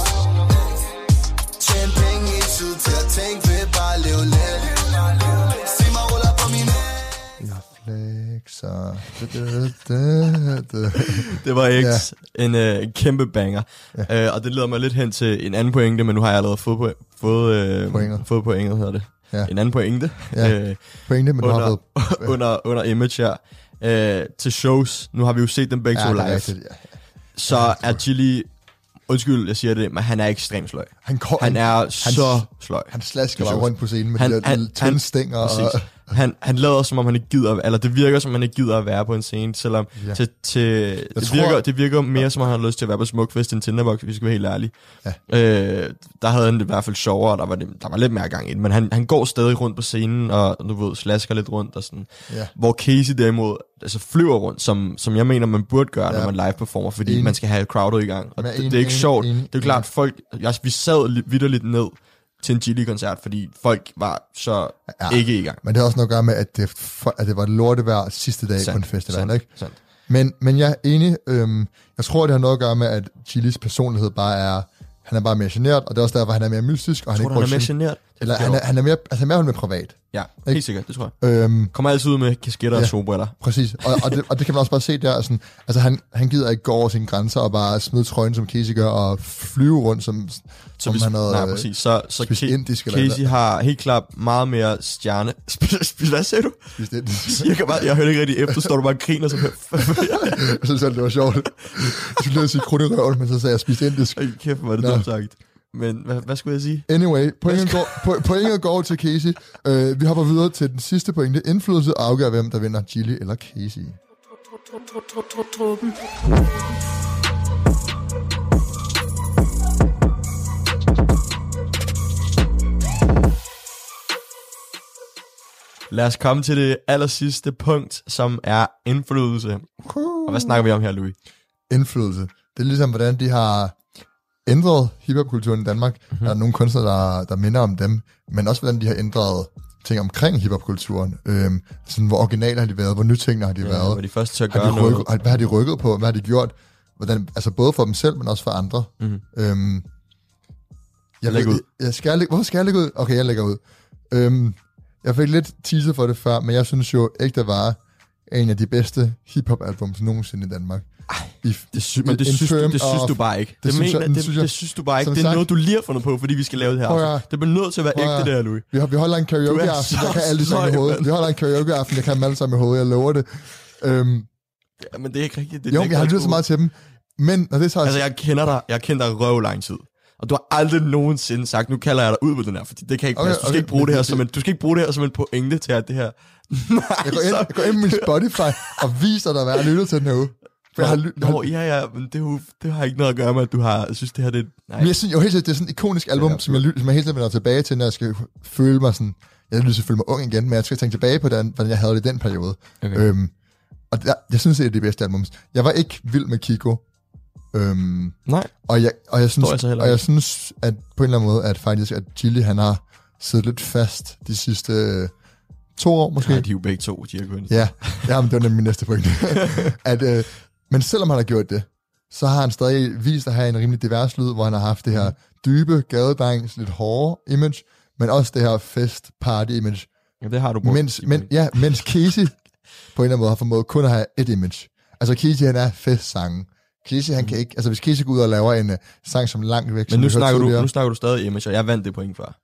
Tjen penge i tid til at tænke Vil bare leve lidt Se mig ruller på min ex Jeg flexer. Da, da, da, da. Det var X, ja. en, øh, kæmpe banger. Ja. Øh, og det leder mig lidt hen til en anden pointe, men nu har jeg allerede fået, po- fået, øh, Pointet. fået pointet, hedder det. Ja. En anden pointe Ja. øh, Pointe, men du har under, fået... under, under image her. Øh, til shows, nu har vi jo set dem begge Ja, to det live. rigtigt, ja. Så er Chili, undskyld, jeg siger det, men han er ekstremt sløj. Han, kom, Han er så sløj. Han slasker bare rundt på scenen med Han- de der han- tynde han- stænger. Og. Han, han lader som om han ikke gider, eller det virker som om han ikke gider at være på en scene, selvom Ja. ja. til, til, det, tror- virker, det virker mere som om han har lyst til at være på Smukfest end Tinderbox, hvis vi skal være helt ærlige. Ja. Øh, der havde han det i hvert fald sjovere, der var, det, der var lidt mere gang i det, men han, han går stadig rundt på scenen, og du ved, slasker lidt rundt og sådan. Ja. Hvor Casey derimod altså flyver rundt, som, som jeg mener, man burde gøre, ja. Ja. når man live performer, fordi Enig. man skal have crowdet i gang. Og Men det, det er ikke enig, sjovt. enig, det er jo klart, folk, jeg, vi sad li- vidderligt ned til en Chili-koncert, fordi folk var så Ja. ikke i gang. Men det har også noget at gøre med, at det, for, at det var lortevejr sidste dag på en festival, sandt, ikke? Sandt. Men, men jeg er enig. Øhm, jeg tror, det har noget at gøre med, at Chilis personlighed bare er... Han er bare mere genert, og det er også derfor, han er mere mystisk. Og han Jeg tror, ikke du, han er mere generet? Eller han er, han er mere, altså, han er mere med privat. Ja, Ikke? helt sikkert, det tror jeg. Øhm, Kommer altid ud med kasketter ja. Og solbriller. præcis. Og, og, det, og det kan man også bare se der. Sådan, altså, han, han gider ikke gå over sine grænser og bare smide trøjen, som Casey gør, og flyve rundt, som, Så som hvis, han havde... nej, præcis. Så, så spist Ca- indisk eller Casey har helt klart meget mere stjerne... Hvad sagde du? spist indisk. Jeg, kan bare, jeg hørte ikke rigtig efter, står du bare og griner, så Jeg synes selv, det var sjovt. Jeg skulle lige sige krudt i røven, men så sagde jeg spist indisk. Ej, kæft, hvor er det dumt sagt. Men hvad, hvad skulle jeg sige? Anyway, pointet går, po- pointet går til Casey. Uh, vi hopper videre til den sidste pointe. Indflydelse afgør, hvem der vinder, Chili eller Casey. Truppen. Lad os komme til det aller sidste punkt, som er indflydelse. Og hvad snakker vi om her, Louis? Indflydelse. Det er ligesom, hvordan de har ændret hiphopkulturen i Danmark. Mhm. Mm-hmm. Der er nogle kunstnere, der, der minder om dem, men også hvordan de har ændret ting omkring hiphopkulturen. Øhm, sådan, hvor originale har de været, hvor nytænkende har de Ja, været. var de første til at gøre noget. rykket, hvad har de rykket på? Hvad har de gjort? Hvordan, altså både for dem selv, men også for andre. Mhm. Øhm, jeg Læg ved- ud. Jeg skal jeg lægge, hvorfor skal jeg lægge ud? Okay, jeg lægger ud. Øhm, jeg fik lidt teaser for det før, men jeg synes jo, Ægte var en af de bedste hiphop-albums nogensinde i Danmark. I, Det sy- men det, synes, du, det synes du bare ikke. Det, Det det, synes mener, jeg- det, det synes jeg- det synes du bare ikke. Det er sagt- noget, du lige har fundet på, fordi vi skal lave det her. Afsnit. Det bliver nødt til at være ægte, det her, Louis. vi, har, vi holder en karaoke-aften, jeg kan alle de sange i hovedet. Vi holder en karaoke-aften, jeg kan dem alle sammen i hovedet, jeg lover det. Øhm, Ja, men det er ikke rigtigt. Det er jo, jeg har lyttet så meget til dem. Men når det så Altså, jeg kender dig. Jeg kender dig røv lang tid. Og du har aldrig nogensinde sagt, nu kalder jeg dig ud på den her, fordi det kan ikke Okay, passe. Du skal okay, ikke bruge det her det- som en, du skal ikke bruge det her som en pointe til, at det her... Nej, jeg går, ind, jeg går ind på min Spotify og viser dig, hvad jeg har lyttet til uge. For jeg har, ly- Nå, ja, ja, men det, jo, det har ikke noget at gøre med, at du har... Jeg synes, det her det... Nej. Men jeg synes jo helt det er sådan et ikonisk album, Ja, som, jeg, som jeg hele tiden vender tilbage til, når jeg skal føle mig sådan... Jeg at føle mig ung igen, men jeg skal tænke tilbage på, den, hvordan jeg havde det i den periode. Okay. Øhm, og der, jeg synes, det er det bedste album. Jeg var ikke vild med Kiko. Øhm, Nej, og, jeg, og, jeg synes, jeg så og jeg synes, at på en eller anden måde, at faktisk, at Gilly, han har siddet lidt fast de sidste øh, to år måske. Nej, de er jo begge to, de har kun. Ja, ja men det var nemlig min næste point. at, øh, men selvom han har gjort det, så har han stadig vist at have en rimelig divers lyd, hvor han har haft det her dybe, gadedrengs, lidt hårde image, men også det her fest party image. ja det har du brugt. Mens, men, ja, mens Casey på en eller anden måde har formået kun at have et image. Altså Casey, han er festsangen. Casey, han kan ikke, altså hvis Casey går ud og laver en uh, sang som langt væk, Men nu snakker, du, nu snakker du stadig image, og jeg vandt det point før.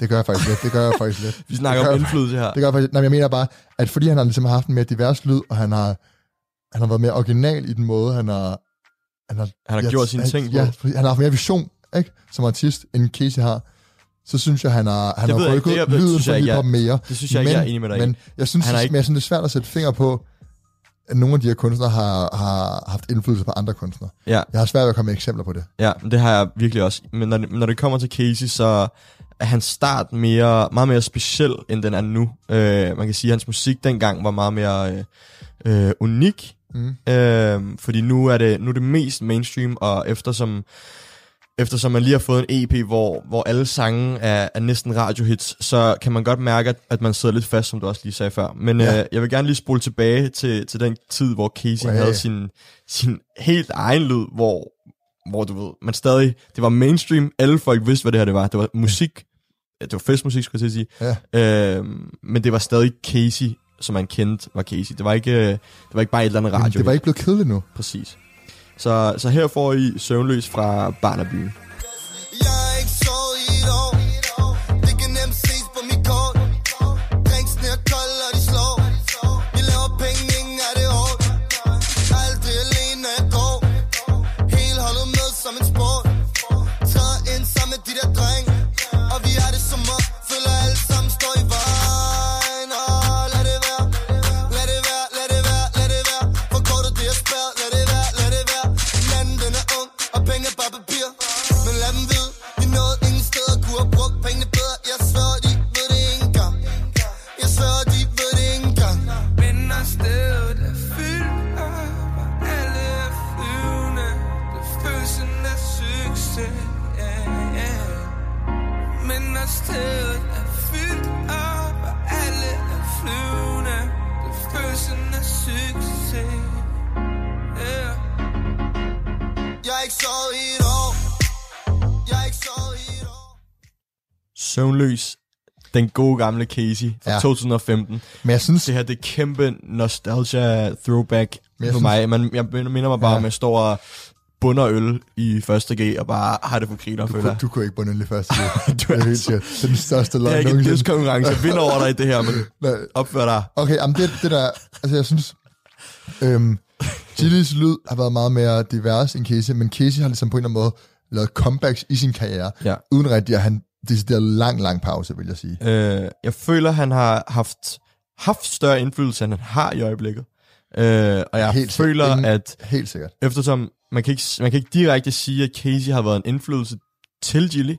Det gør jeg faktisk lidt, det gør jeg faktisk lidt. Vi snakker det om indflydelse her. Det gør jeg faktisk, nej, men jeg mener bare, at fordi han har ligesom haft en mere divers lyd, og han har, han har været mere original i den måde, han har... Han har, Han har gjort sine han, ting på. Ja, han har haft mere vision, ikke? Som artist, end Casey har. Så synes jeg, han har, han Det har rykket Det er- lyden ikke, hiphop mere. Det synes jeg ikke, jeg er enig med dig. Men jeg synes, Han han ikke- men jeg synes, det er svært at sætte fingre på, at nogle af de her kunstnere har, har haft indflydelse på andre kunstnere. Ja, Jeg har svært ved at komme med eksempler på det. ja, det har jeg virkelig også. Men når når det kommer til Casey, så er hans start mere, meget mere speciel, end den er nu. Øh, man kan sige, at hans musik dengang var meget mere øh, øh, unik. Mm. Øh, fordi nu er, det, nu er det mest mainstream, og eftersom, eftersom man lige har fået en EP, hvor, hvor alle sange er, er næsten radiohits, så kan man godt mærke, at, at man sidder lidt fast, som du også lige sagde før. Men Ja. øh, jeg vil gerne lige spole tilbage til, til den tid, hvor Casey Wow. havde sin, sin helt egen lyd, hvor, hvor du ved, man stadig, det var mainstream, alle folk vidste, hvad det her det var. Det var musik, ja, det var festmusik, skulle jeg til at sige. Ja. Øh, men det var stadig Casey, som man kendte var Casey. Det var ikke, øh, det var ikke bare et eller andet Men radio. det var ikke blevet kedeligt nu. Præcis. Så, så her får I Søvnløs fra Barnabyen. Søvnløs. Den gode gamle Casey fra Ja. ja. 2015. Men jeg synes, Det her, det er kæmpe nostalgia throwback for synes- mig. Man, jeg minder mig bare Ja. om, at jeg står og bunder øl i første G, og bare har det for griner, du, føler jeg. du kunne ikke bunde lige først. det Du er er helt sikkert. Det er den største Det løgn er ikke en diskonkurrence. Jeg vinder over dig i det her, men opfør dig. Okay, jamen det, det der, altså jeg synes, øhm, Chili's lyd har været meget mere divers end Casey, men Casey har ligesom på en eller anden måde lavet comebacks i sin karriere, Ja. uden rigtig at han decideret lang, lang pause, vil jeg sige. Øh, jeg føler, han har haft, haft større indflydelse, end han har i øjeblikket. Øh, og jeg Helt føler, sikkert. At Helt sikkert. eftersom man kan, ikke, man kan ikke direkte sige, at Casey har været en indflydelse til Gilly,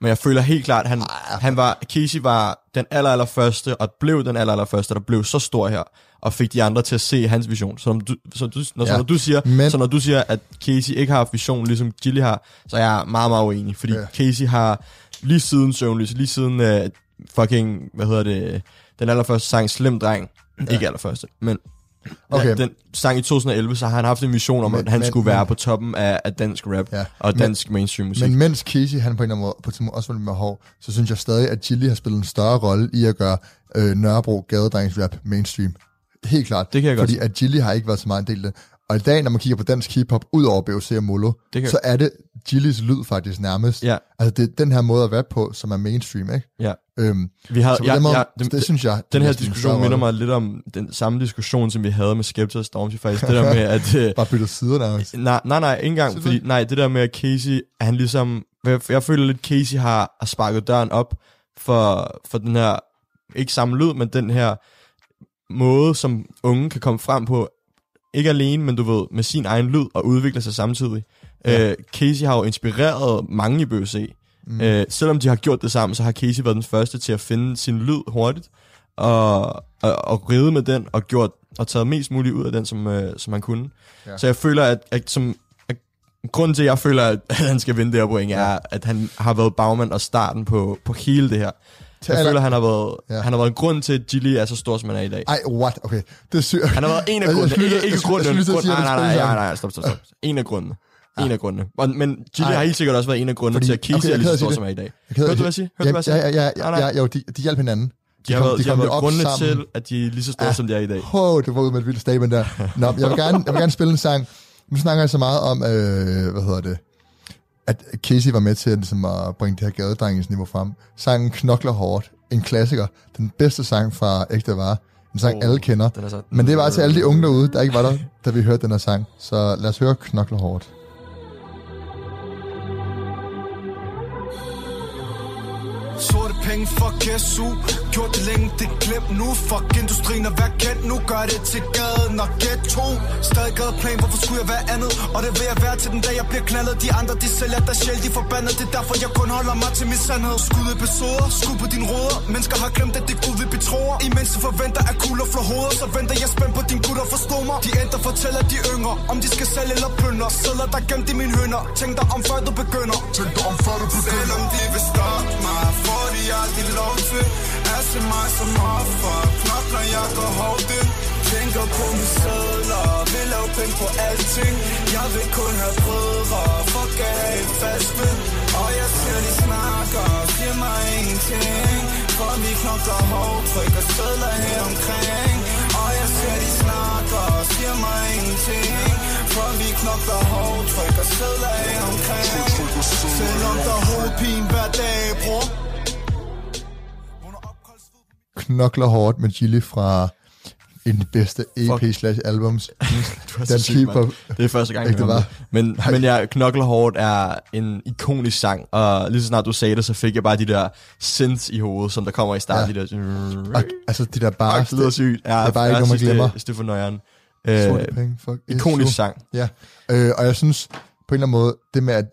men jeg føler helt klart, at han, han var, Casey var den aller, aller første, og blev den aller, aller første, der blev så stor her, og fik de andre til at se hans vision. Så, når du, så, du, når, ja. Så når du siger, men- så når du siger, at Casey ikke har haft vision, ligesom Gilly har, så er jeg meget, meget uenig, fordi ja. Casey har lige siden Søvnløs, lige siden uh, fucking, hvad hedder det, den allerførste sang, Slem Dreng, ja. ikke allerførste, men Okay. okay. den sang i 2011, så har han haft en vision om, Men- at han men- skulle være men- på toppen af, af dansk rap Ja. ja. og Men- dansk mainstream musik. Men mens Casey, han på en eller anden måde, på tidspunkt også var mere hård, så synes jeg stadig, at Chili har spillet en større rolle i at gøre øh, Nørrebro gadedrengs-rap mainstream. Helt klart. Det kan jeg godt Fordi at Chili har ikke været så meget en del af det. Og i dag, når man kigger på dansk hiphop, ud over BOC og Molo, kan- så er det Chili's lyd faktisk nærmest. Ja. Altså det er den her måde at rappe på, som er mainstream, ikke? ja. Øhm, Vi har, ja, måde, ja, det, det, synes jeg... den her er diskussion minder mig lidt om den samme diskussion, som vi havde med Skepta og Stormzy faktisk. Det der med, at... øh, Bare byttet sider nærmest. nej, nej, nej, ikke engang. Fordi, nej, det der med, at Casey, han ligesom... Jeg, jeg føler lidt, Casey har, har sparket døren op for, for den her... Ikke samme lyd, men den her måde, som unge kan komme frem på. Ikke alene, men du ved, med sin egen lyd og udvikle sig samtidig. Ja. Ja. Øh, Casey har jo inspireret mange i BøC. Mm. Øh, selvom de har gjort det sammen, så har Casey været den første til at finde sin lyd hurtigt, og, og, og ride med den, og gjort og taget mest muligt ud af den, som, øh, som han kunne. Ja. Ja. Så jeg føler, at, at, som, at grunden til, at jeg føler, at han skal vinde det her point, er, at han har været bagmand og starten på, på hele det her. Til Jeg aller- føler, han har været, Ja. ja. han har været en grund til, at Gilly er så stor, som han er i dag. Ej, what? Okay, det er sygt. Han har været en af grundene. Ikke, ikke jeg skulle- jeg grunden. grund, nej, nej, nej, nej, stop, stop, stop. En af grundene. En af grundene. Og, men Gilly Ej. har helt sikkert også været en af grundene til, at Casey okay, er lige så stor, som er i dag. Hørte du, hvad jeg siger? Hørte du, hvad jeg ja, siger? ja, ja, ja, ja, jo, de, de hjalp hinanden. De har kom- været, de har været jo op grundene sammen. til, at de er lige så store, Ja. som de er i dag. Åh, det var ud med et vildt statement der. Nå, jeg vil gerne, jeg vil gerne spille en sang. Nu snakker jeg så meget om, øh, hvad hedder det, at Casey var med til at, ligesom, at bringe det her gadedrengens frem. Sangen Knokler Hårdt, en klassiker. Den bedste sang fra Ægte Vare. En sang, Åh, alle kender. Er så... Men det var til alle de unge derude, der ikke var der, da vi hørte den her sang. Så lad os høre Knokler Hårdt. Penge, fuck SU Gjort det længe, det glem nu. Fuck industrien og vær kendt nu. Gør det til gaden og ghetto Stadig gadeplan, hvorfor skulle jeg være andet? Og det vil jeg være til den dag jeg bliver knaldet. De andre de sælger der sjæl, de forbandet. Det er derfor jeg kun holder mig til min sandhed. Skud episoder, skud på din råder Mennesker har glemt at det er Gud vi betroer Imens du forventer at kugler flår hoveder Så venter jeg spændt på din gutter forstå mig. De ændrer fortæller de yngre Om de skal sælge eller plønder Sædler der gemt i mine hønder Tænk dig om før du begynder. Tænk dig om før du begynder. Selvom de vil stoppe mig Får de aldrig lov til. At se mig som offer. Knokler jeg går hårdt ind. Tænker på mine sædler. Vil lave penge på alting. Jeg vil kun have brødre. Fuck at have et fast ved Og jeg ser de snakker. Siger mig ingenting. For vi knokler hårdt. Trykker sædler her omkring. Og jeg ser de snakker. Siger mig ingenting. For vi knokler hårdt. Trykker sædler her omkring. Selvom der er hovedpine hver dag, bror Knokler Hårdt med Gilly fra en af de bedste EP slash albums. Den mand. Det er første gang, jeg det det. Men, men ja, Knokler Hårdt er en ikonisk sang, og lige så snart du sagde det, så fik jeg bare de der synths i hovedet, som der kommer i starten. Ja. De der... Og, altså de der bare... Det lyder sygt. Ja, det er bare ikke noget, man glemmer. Stefan Nøjeren. Sorte Øh, penge, fuck. ikonisk sang. Ja, øh, og jeg synes på en eller anden måde, det med, at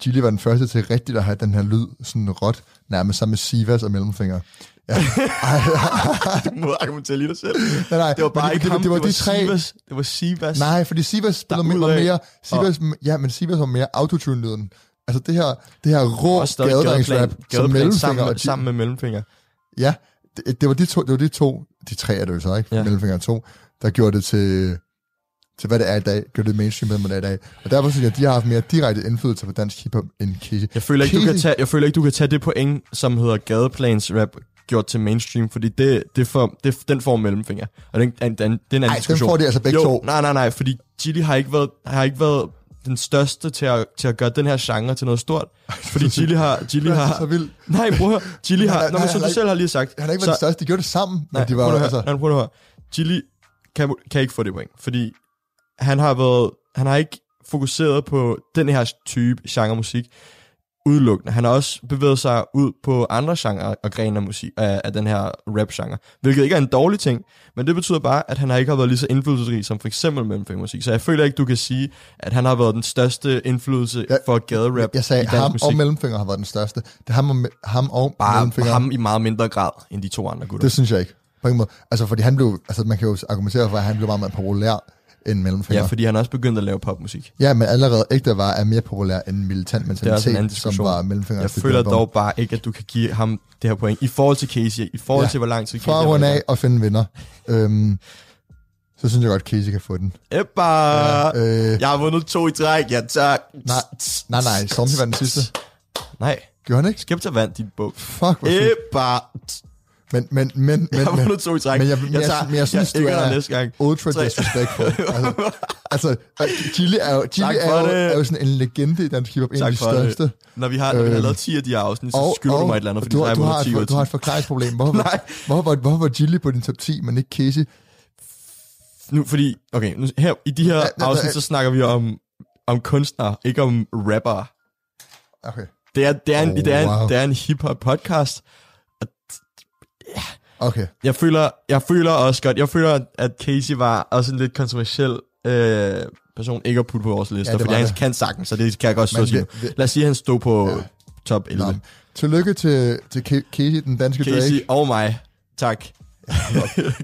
Gilly var den første til rigtigt at have den her lyd, sådan råt, nærmest sammen med Sivas og Mellemfinger. Ja. Du må argumentere lige dig selv. nej, nej, Det var bare men ikke det, ham, det, var de tre... Sivas. Det var Sivas. Nej, fordi Sivas spillede mere, var mere... Sivas, ja, men Sivas var mere autotune-lyden. Altså det her, det her rå Og gadedrengsrap, som Mellemfinger sammen, og med, sammen med Mellemfinger. Ja, det, det, var de to, det var de to, de tre er det jo så, ikke? Ja. Mellemfinger og to, der gjorde det til, til hvad det er i dag, gjorde det mainstream, hvad det er i dag. Og derfor synes jeg, at de har haft mere direkte indflydelse på dansk hiphop end Casey. Jeg føler, ikke, du kan tage, jeg føler ikke, du kan tage det point, som hedder gadeplans rap, gjort til mainstream, fordi det, det får, det, den får mellemfinger. Og den, den, den, det er en anden Ej, den diskussion. får de altså begge jo, to. Nej, nej, nej, fordi Gilly har ikke været, har ikke været den største til at, til at gøre den her genre til noget stort. Fordi Gilly har... Er har så vildt. nej, bror, Nej, har... nej, Nå, men som du ikke- selv har lige sagt. Han har ikke været den største, de gjorde det sammen, Nej, men de var prøv altså... nej, prøv at høre. Gilly kan, kan ikke få det point, fordi han har været, han har ikke fokuseret på den her type genre musik udelukkende. Han har også bevæget sig ud på andre genrer og grene af musik, af, af den her rap-genre, hvilket ikke er en dårlig ting, men det betyder bare, at han har ikke har været lige så indflydelsesrig som for eksempel mellemfingermusik. Så jeg føler ikke, du kan sige, at han har været den største indflydelse ja, for gaderap Jeg sagde, i ham musik. og Mellemfinger har været den største. Det er ham og, ham og bare Mellemfinger. ham i meget mindre grad end de to andre gutter. Det synes jeg ikke. På ingen måde. Altså, fordi han blev, altså man kan jo argumentere for, at han blev meget mere populær end Mellemfinger. Ja, fordi han er også begyndt at lave popmusik. Ja, men allerede ægte var er mere populær end militant en mentalitet, som var Mellemfinger. Jeg føler dog bare ikke, at du kan give ham det her point i forhold til Casey, i forhold Ja. til, hvor lang tid For at runde af og finde vinder, øhm, så synes jeg godt, Casey kan få den. Ebba! Ja, øh, jeg har vundet to i træk, ja tak. nej, nej, nej, Stormzy var den sidste. Nej, Gjorde han ikke? Skepta vandt dit bog. Fuck, hvor. Ebba! Men, men, men, Jeg har men, men, vundet to i træk. men jeg, men jeg, tager- men jeg synes, jeg du er næste gang. ultra Tre. disrespectful. altså, altså, Gilly er jo, Gilly er jo, er jo sådan en legende i dansk hiphop, en af de for det. største. Når vi har, når vi har Øhm, lavet 10 af de her afsnit, så skylder du mig et eller andet, fordi du, har har, jeg du, har vundet 10 ud et, du har 10. et forklaringsproblem. Hvorfor, Nej. hvorfor, hvorfor, var Gilly på din top 10, men ikke Casey? Nu, fordi, okay, nu, her, i de her Ja, afsnit, så snakker vi om, om kunstnere, ikke om rappere. Okay. Det er, det er, en, Oh, det er, en, wow. det er en hip-hop podcast. Okay. Jeg føler, jeg føler også godt, jeg føler, at Casey var også en lidt kontroversiel øh, person, ikke at putte på vores liste, Ja, fordi han det. kan sagtens, så det kan jeg godt stå sige. Lad os sige, at han stod på Ja. ja. top 11. Nå, tillykke til, til Ca- Casey, den danske Casey Drake. og mig. Tak.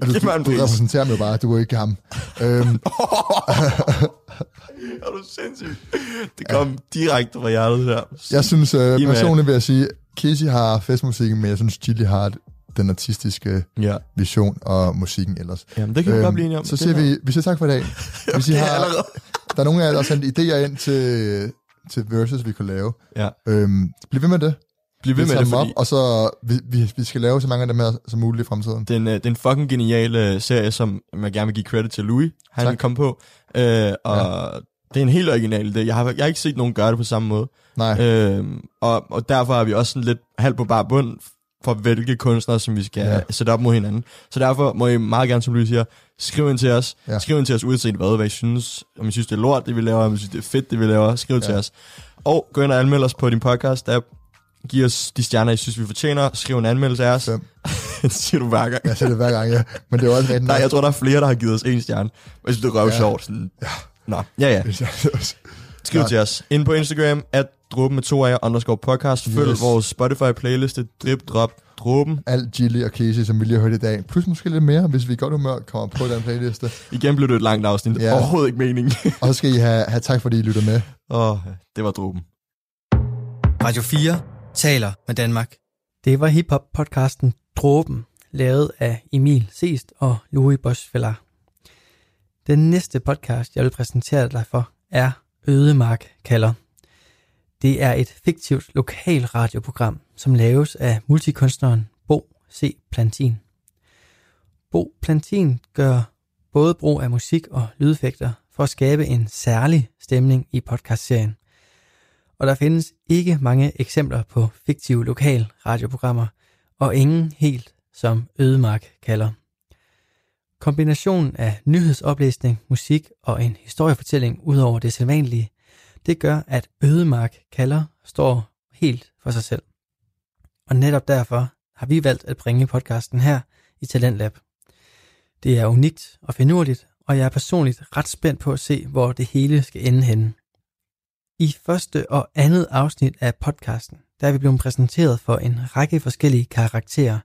du, mig en du, du pris. repræsenterer mig jo bare, du er ikke ham. Øhm, Er du sindssygt? Det kom ja. direkte fra hjertet her. jeg synes øh, personligt vil jeg sige, Casey har festmusikken, men jeg synes, Chili har den artistiske Ja. vision og musikken ellers. Jamen, det kan vi godt blive enige om. Så siger vi, vi siger tak for i dag. Hvis I har, allerede. der er nogle af jer, der har sendt idéer ind til, til verses, vi kunne lave. Ja. Øhm, bliv ved med det. Bliv ved vi med det, fordi op, og så vi, vi, vi skal lave så mange af dem her som muligt i fremtiden. det er, en, øh, det er en fucking genial øh, serie, som jeg gerne vil give credit til Louis. Han Tak. komme på. Øh, og ja. det er en helt original idé. Jeg har, jeg har ikke set nogen gøre det på samme måde. Nej, Øh, og, og derfor er vi også sådan lidt halvt på bare bund for hvilke kunstnere, som vi skal Ja. sætte op mod hinanden. Så derfor må I meget gerne, som Louis siger, skriv ind til os. Ja. Skriv ind til os uanset hvad, hvad I synes. Om I synes, det er lort, det vi laver. Om I synes, det er fedt, det vi laver. Skriv ja. til os. Og gå ind og anmeld os på din podcast app. Giv os de stjerner, I synes, vi fortjener. Skriv en anmeldelse af os. Fem. det siger du hver gang. jeg siger det hver gang, ja. Men det er jo også rigtigt. Nej, jeg tror, der er flere, der har givet os en stjerne. Jeg synes, det er røv Ja. sjovt. Sådan. Ja. Nå, ja, ja. Skriv Ja. til os. Ind på Instagram, at dråben med to af underscore podcast. Følg Yes. vores Spotify-playliste, drip, drop, dråben. Alt Gilly og Casey, som vi lige har hørt i dag. Plus måske lidt mere, hvis vi i godt humør kommer på den playliste. Igen blev det et langt afsnit. Ja. Overhovedet ikke meningen. Og så skal I have, have tak, fordi I lytter med. Åh, det var dråben. Radio 4 taler med Danmark. Det var hiphop-podcasten Dråben, lavet af Emil Seest og Louis Bosch Den næste podcast, jeg vil præsentere dig for, er Ødemark kalder. Det er et fiktivt lokal radioprogram, som laves af multikunstneren Bo C. Plantin. Bo Plantin gør både brug af musik og lydeffekter for at skabe en særlig stemning i podcastserien og der findes ikke mange eksempler på fiktive lokal radioprogrammer, og ingen helt som Ødemark kalder. Kombinationen af nyhedsoplæsning, musik og en historiefortælling ud over det sædvanlige, det gør, at Ødemark kalder står helt for sig selv. Og netop derfor har vi valgt at bringe podcasten her i Talentlab. Det er unikt og finurligt, og jeg er personligt ret spændt på at se, hvor det hele skal ende henne. I første og andet afsnit af podcasten, der er vi blevet præsenteret for en række forskellige karakterer,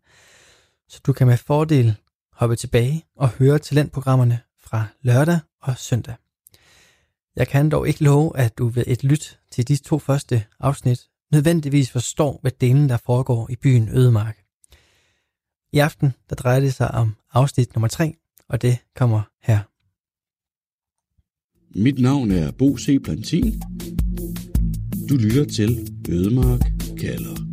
så du kan med fordel hoppe tilbage og høre talentprogrammerne fra lørdag og søndag. Jeg kan dog ikke love, at du ved et lyt til de to første afsnit nødvendigvis forstår, hvad delen der foregår i byen Ødemark. I aften der drejer det sig om afsnit nummer 3, og det kommer her. Mit navn er Bo C. Plantin. Du lytter til Ødemark kalder.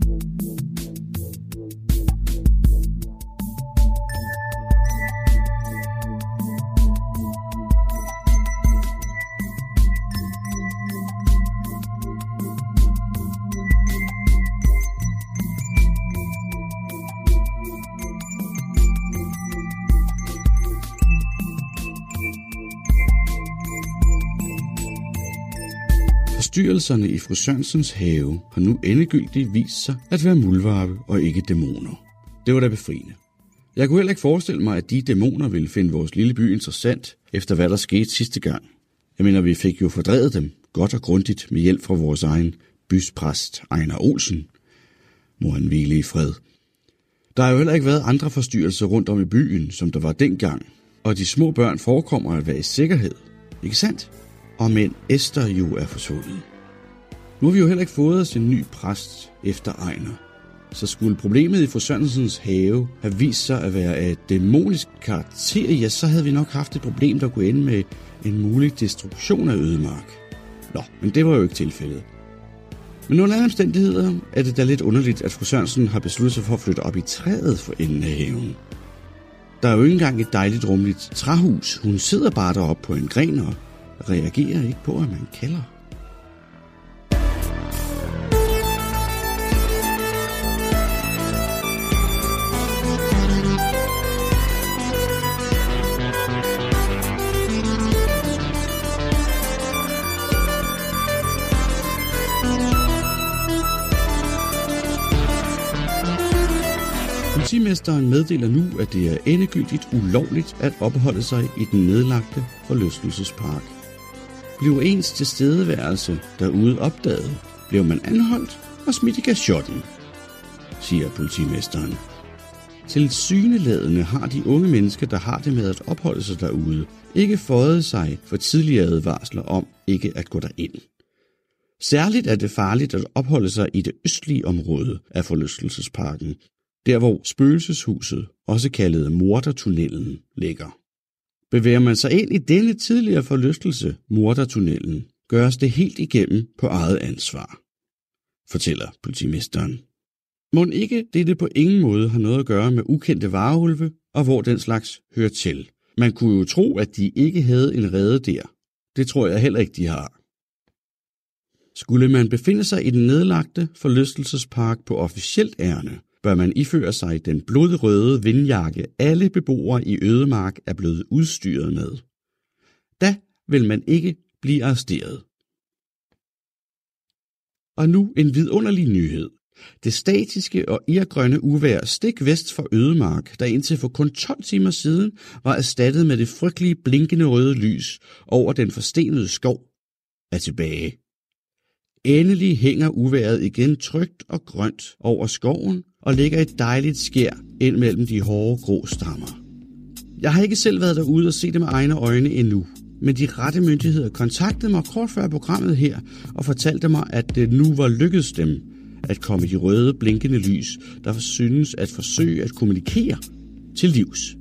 Forstyrrelserne i fru Sørensens have har nu endegyldigt vist sig at være muldvarpe og ikke dæmoner. Det var da befriende. Jeg kunne heller ikke forestille mig, at de dæmoner ville finde vores lille by interessant, efter hvad der skete sidste gang. Jeg mener, vi fik jo fordrevet dem, godt og grundigt, med hjælp fra vores egen byspræst, Ejner Olsen. Må han hvile i fred. Der har jo heller ikke været andre forstyrrelser rundt om i byen, som der var dengang, og de små børn forekommer at være i sikkerhed. Ikke sandt? Og men Esther jo er forsvundet. Nu har vi jo heller ikke fået os en ny præst efter Ejner. Så skulle problemet i fru Sørensens have have vist sig at være af dæmonisk karakter, ja, så havde vi nok haft et problem, der kunne ende med en mulig destruktion af ødemark. Nå, men det var jo ikke tilfældet. Men under alle omstændigheder er det da lidt underligt, at fru Sørensen har besluttet sig for at flytte op i træet for enden af haven. Der er jo ikke engang et dejligt rumligt træhus. Hun sidder bare deroppe på en gren og reagerer ikke på, at man kalder. Politimesteren meddeler nu, at det er endegyldigt ulovligt at opholde sig i den nedlagte forlystelsespark. Blev ens tilstedeværelse derude opdaget, blev man anholdt og smidt i gasjotten, siger politimesteren. Til syneladende har de unge mennesker, der har det med at opholde sig derude, ikke fået sig for tidligere advarsler om ikke at gå derind. Særligt er det farligt at opholde sig i det østlige område af forlystelsesparken, der hvor spøgelseshuset, også kaldet Mordertunnelen, ligger. Bevæger man sig ind i denne tidligere forlystelse, Mordertunnelen, gøres det helt igennem på eget ansvar, fortæller politimesteren. Må ikke dette på ingen måde har noget at gøre med ukendte vareulve, og hvor den slags hører til. Man kunne jo tro, at de ikke havde en rede der. Det tror jeg heller ikke, de har. Skulle man befinde sig i den nedlagte forlystelsespark på officielt ærne, bør man iføre sig den blodrøde vindjakke, alle beboere i Ødemark er blevet udstyret med. Da vil man ikke blive arresteret. Og nu en vidunderlig nyhed. Det statiske og irgrønne uvær stik vest for Ødemark, der indtil for kun 12 timer siden var erstattet med det frygtelige blinkende røde lys over den forstenede skov, er tilbage. Endelig hænger uværet igen trygt og grønt over skoven og ligger et dejligt skær ind mellem de hårde grå stammer. Jeg har ikke selv været derude og set det med egne øjne endnu, men de rette myndigheder kontaktede mig kort før programmet her og fortalte mig, at det nu var lykkedes dem at komme de røde blinkende lys, der synes at forsøge at kommunikere til livs.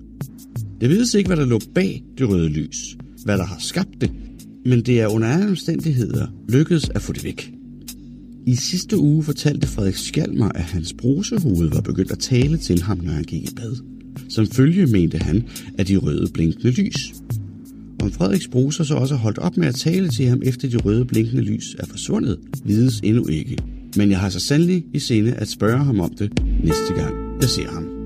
Det vides ikke, hvad der lå bag det røde lys, hvad der har skabt det, men det er under alle omstændigheder lykkedes at få det væk. I sidste uge fortalte Frederik Skjalmer, at hans brusehoved var begyndt at tale til ham, når han gik i bad. Som følge mente han, at de røde blinkende lys. Om Frederiks bruser så også holdt op med at tale til ham, efter de røde blinkende lys er forsvundet, vides endnu ikke. Men jeg har så sandelig i sinde at spørge ham om det næste gang, jeg ser ham.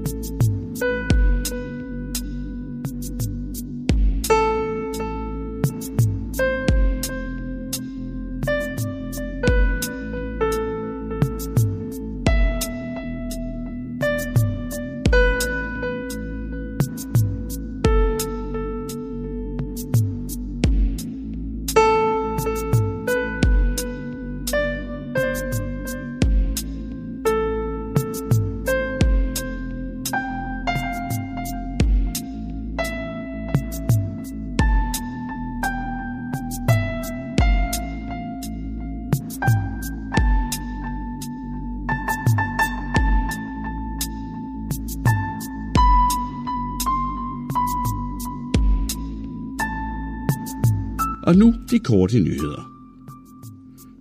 Og nu de korte nyheder.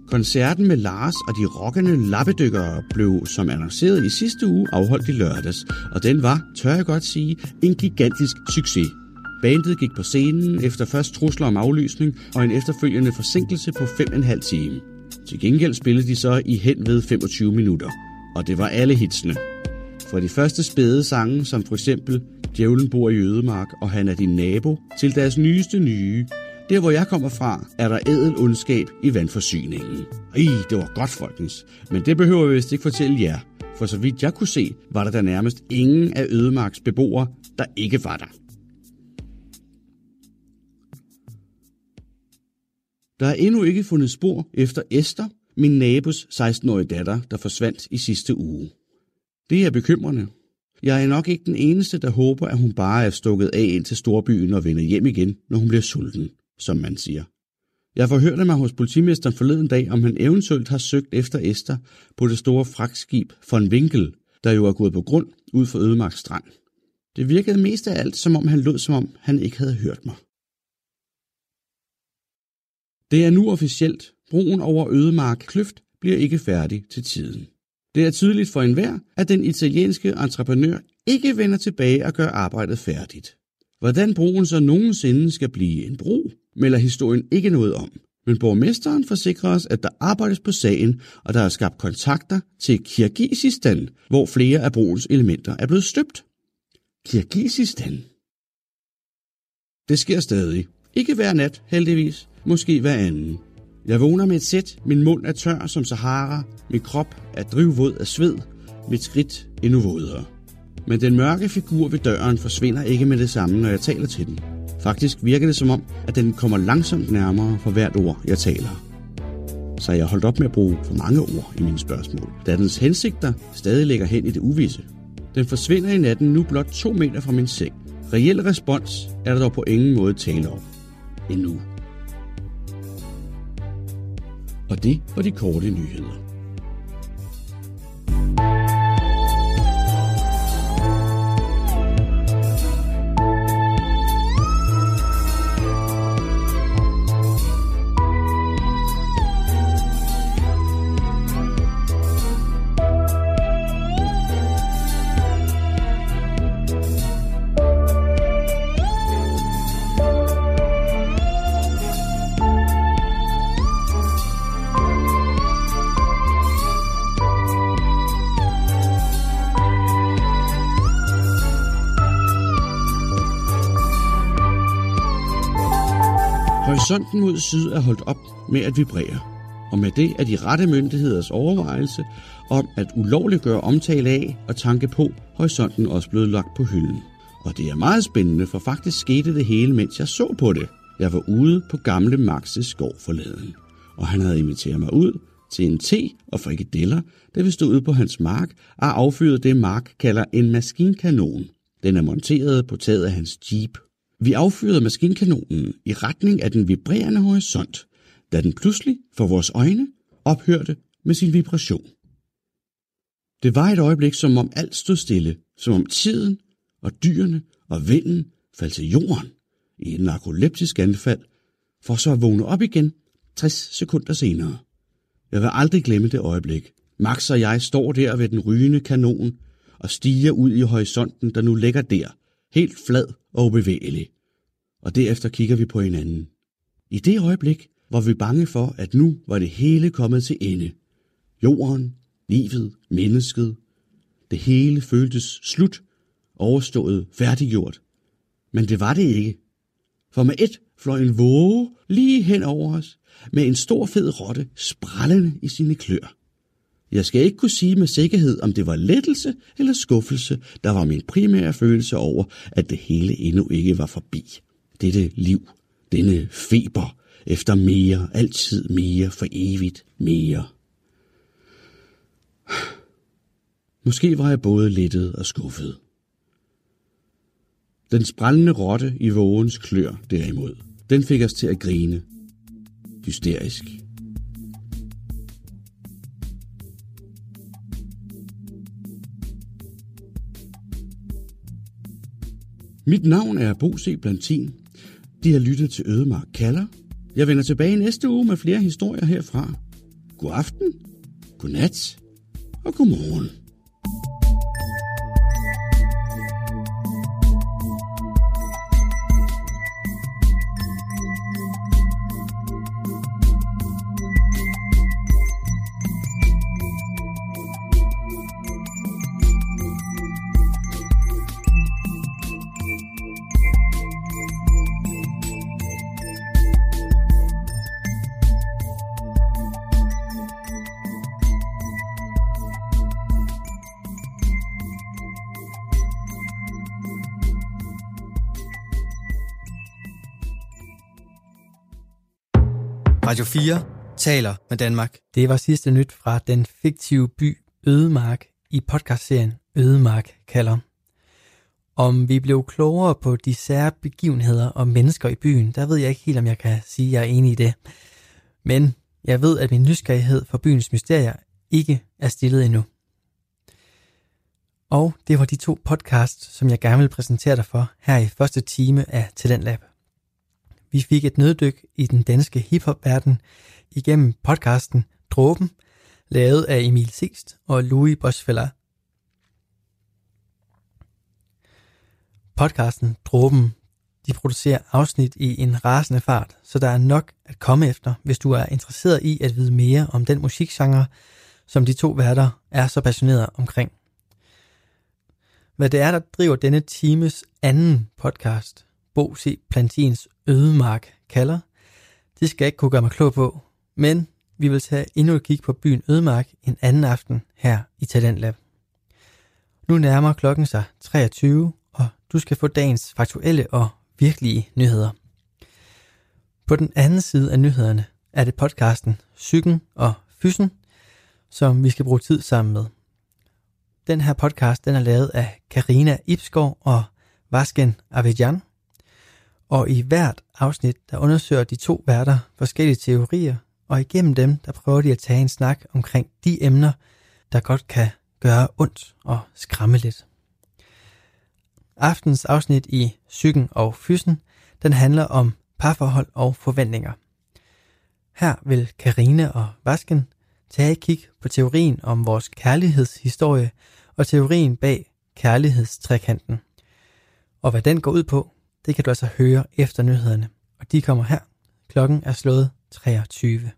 Koncerten med Lars og de rockende lappedykkere blev, som annonceret i sidste uge, afholdt i lørdags, og den var, tør jeg godt sige, en gigantisk succes. Bandet gik på scenen efter først trusler om aflysning og en efterfølgende forsinkelse på 5,5 time. Til gengæld spillede de så i hen ved 25 minutter, og det var alle hitsene. Fra de første spæde sange, som for eksempel Djævlen bor i Ødemark og Han er din nabo, til deres nyeste nye, der hvor jeg kommer fra, er der ædel ondskab i vandforsyningen. Ej, det var godt, folkens. Men det behøver vi vist ikke fortælle jer. For så vidt jeg kunne se, var der der nærmest ingen af Ødemarks beboere, der ikke var der. Der er endnu ikke fundet spor efter Esther, min nabos 16-årige datter, der forsvandt i sidste uge. Det er bekymrende. Jeg er nok ikke den eneste, der håber, at hun bare er stukket af ind til storbyen og vender hjem igen, når hun bliver sulten som man siger. Jeg forhørte mig hos politimesteren forleden dag, om han eventuelt har søgt efter Esther på det store fragtskib for en vinkel, der jo er gået på grund ud for Ødemark Strand. Det virkede mest af alt, som om han lød, som om han ikke havde hørt mig. Det er nu officielt. Broen over Ødemark Kløft bliver ikke færdig til tiden. Det er tydeligt for enhver, at den italienske entreprenør ikke vender tilbage og gør arbejdet færdigt. Hvordan broen så nogensinde skal blive en bro, melder historien ikke noget om. Men borgmesteren forsikrer os, at der arbejdes på sagen, og der er skabt kontakter til Kirgisistan, hvor flere af broens elementer er blevet støbt. Kirgisistan? Det sker stadig. Ikke hver nat, heldigvis. Måske hver anden. Jeg vågner med et sæt, min mund er tør som Sahara, min krop er drivvåd af sved, mit skridt endnu vådere. Men den mørke figur ved døren forsvinder ikke med det samme, når jeg taler til den. Faktisk virker det som om, at den kommer langsomt nærmere for hvert ord, jeg taler. Så jeg holdt op med at bruge for mange ord i mine spørgsmål, da dens hensigter stadig ligger hen i det uvisse. Den forsvinder i natten nu blot to meter fra min seng. Reel respons er der dog på ingen måde tale om. Endnu. Og det var de korte nyheder. Horisonten mod syd er holdt op med at vibrere, og med det er de rette myndigheders overvejelse om at ulovliggøre omtale af og tanke på horisonten også blevet lagt på hylden. Og det er meget spændende, for faktisk skete det hele, mens jeg så på det. Jeg var ude på gamle Maxes skov forladen, og han havde inviteret mig ud til en te og frikadeller, da vi stod ude på hans mark og affyrede det, Mark kalder en maskinkanon. Den er monteret på taget af hans jeep. Vi affyrede maskinkanonen i retning af den vibrerende horisont, da den pludselig for vores øjne ophørte med sin vibration. Det var et øjeblik, som om alt stod stille, som om tiden og dyrene og vinden faldt til jorden i en narkoleptisk anfald, for så at vågne op igen 60 sekunder senere. Jeg vil aldrig glemme det øjeblik. Max og jeg står der ved den rygende kanon og stiger ud i horisonten, der nu ligger der, helt flad og ubevægelig. Og derefter kigger vi på hinanden. I det øjeblik var vi bange for, at nu var det hele kommet til ende. Jorden, livet, mennesket. Det hele føltes slut, overstået, færdiggjort. Men det var det ikke. For med et fløj en våge lige hen over os, med en stor fed rotte sprællende i sine klør. Jeg skal ikke kunne sige med sikkerhed, om det var lettelse eller skuffelse, der var min primære følelse over, at det hele endnu ikke var forbi. Dette liv, denne feber, efter mere, altid mere, for evigt mere. Måske var jeg både lettet og skuffet. Den sprællende rotte i vågens klør derimod, den fik os til at grine. Hysterisk. Mit navn er Bo C. Plantin. De har lyttet til Ødemark Kalder. Jeg vender tilbage næste uge med flere historier herfra. God aften, god nat og god morgen. Radio 4 taler med Danmark. Det var sidste nyt fra den fiktive by Ødemark i podcastserien Ødemark kalder. Om vi blev klogere på de sære begivenheder og mennesker i byen, der ved jeg ikke helt, om jeg kan sige, at jeg er enig i det. Men jeg ved, at min nysgerrighed for byens mysterier ikke er stillet endnu. Og det var de to podcasts, som jeg gerne vil præsentere dig for her i første time af Talentlab. Vi fik et nøddyk i den danske hiphop-verden igennem podcasten Dråben, lavet af Emil Sist og Louis Bosfeller. Podcasten Dråben, de producerer afsnit i en rasende fart, så der er nok at komme efter, hvis du er interesseret i at vide mere om den musikgenre, som de to værter er så passionerede omkring. Hvad det er, der driver denne times anden podcast, Bo C. Plantins Ødemark kalder, det skal jeg ikke kunne gøre mig klog på, men vi vil tage endnu et kig på byen Ødemark en anden aften her i Talentlab. Nu nærmer klokken sig 23, og du skal få dagens faktuelle og virkelige nyheder. På den anden side af nyhederne er det podcasten Psyken og Fysen, som vi skal bruge tid sammen med. Den her podcast den er lavet af Karina Ipskov og Vasken Avedjan. Og i hvert afsnit, der undersøger de to værter forskellige teorier, og igennem dem, der prøver de at tage en snak omkring de emner, der godt kan gøre ondt og skræmme lidt. Aftens afsnit i Psyken og Fysen, den handler om parforhold og forventninger. Her vil Karine og Vasken tage et kig på teorien om vores kærlighedshistorie og teorien bag kærlighedstrekanten. Og hvad den går ud på, det kan du altså høre efter nyhederne. Og de kommer her. Klokken er slået 23.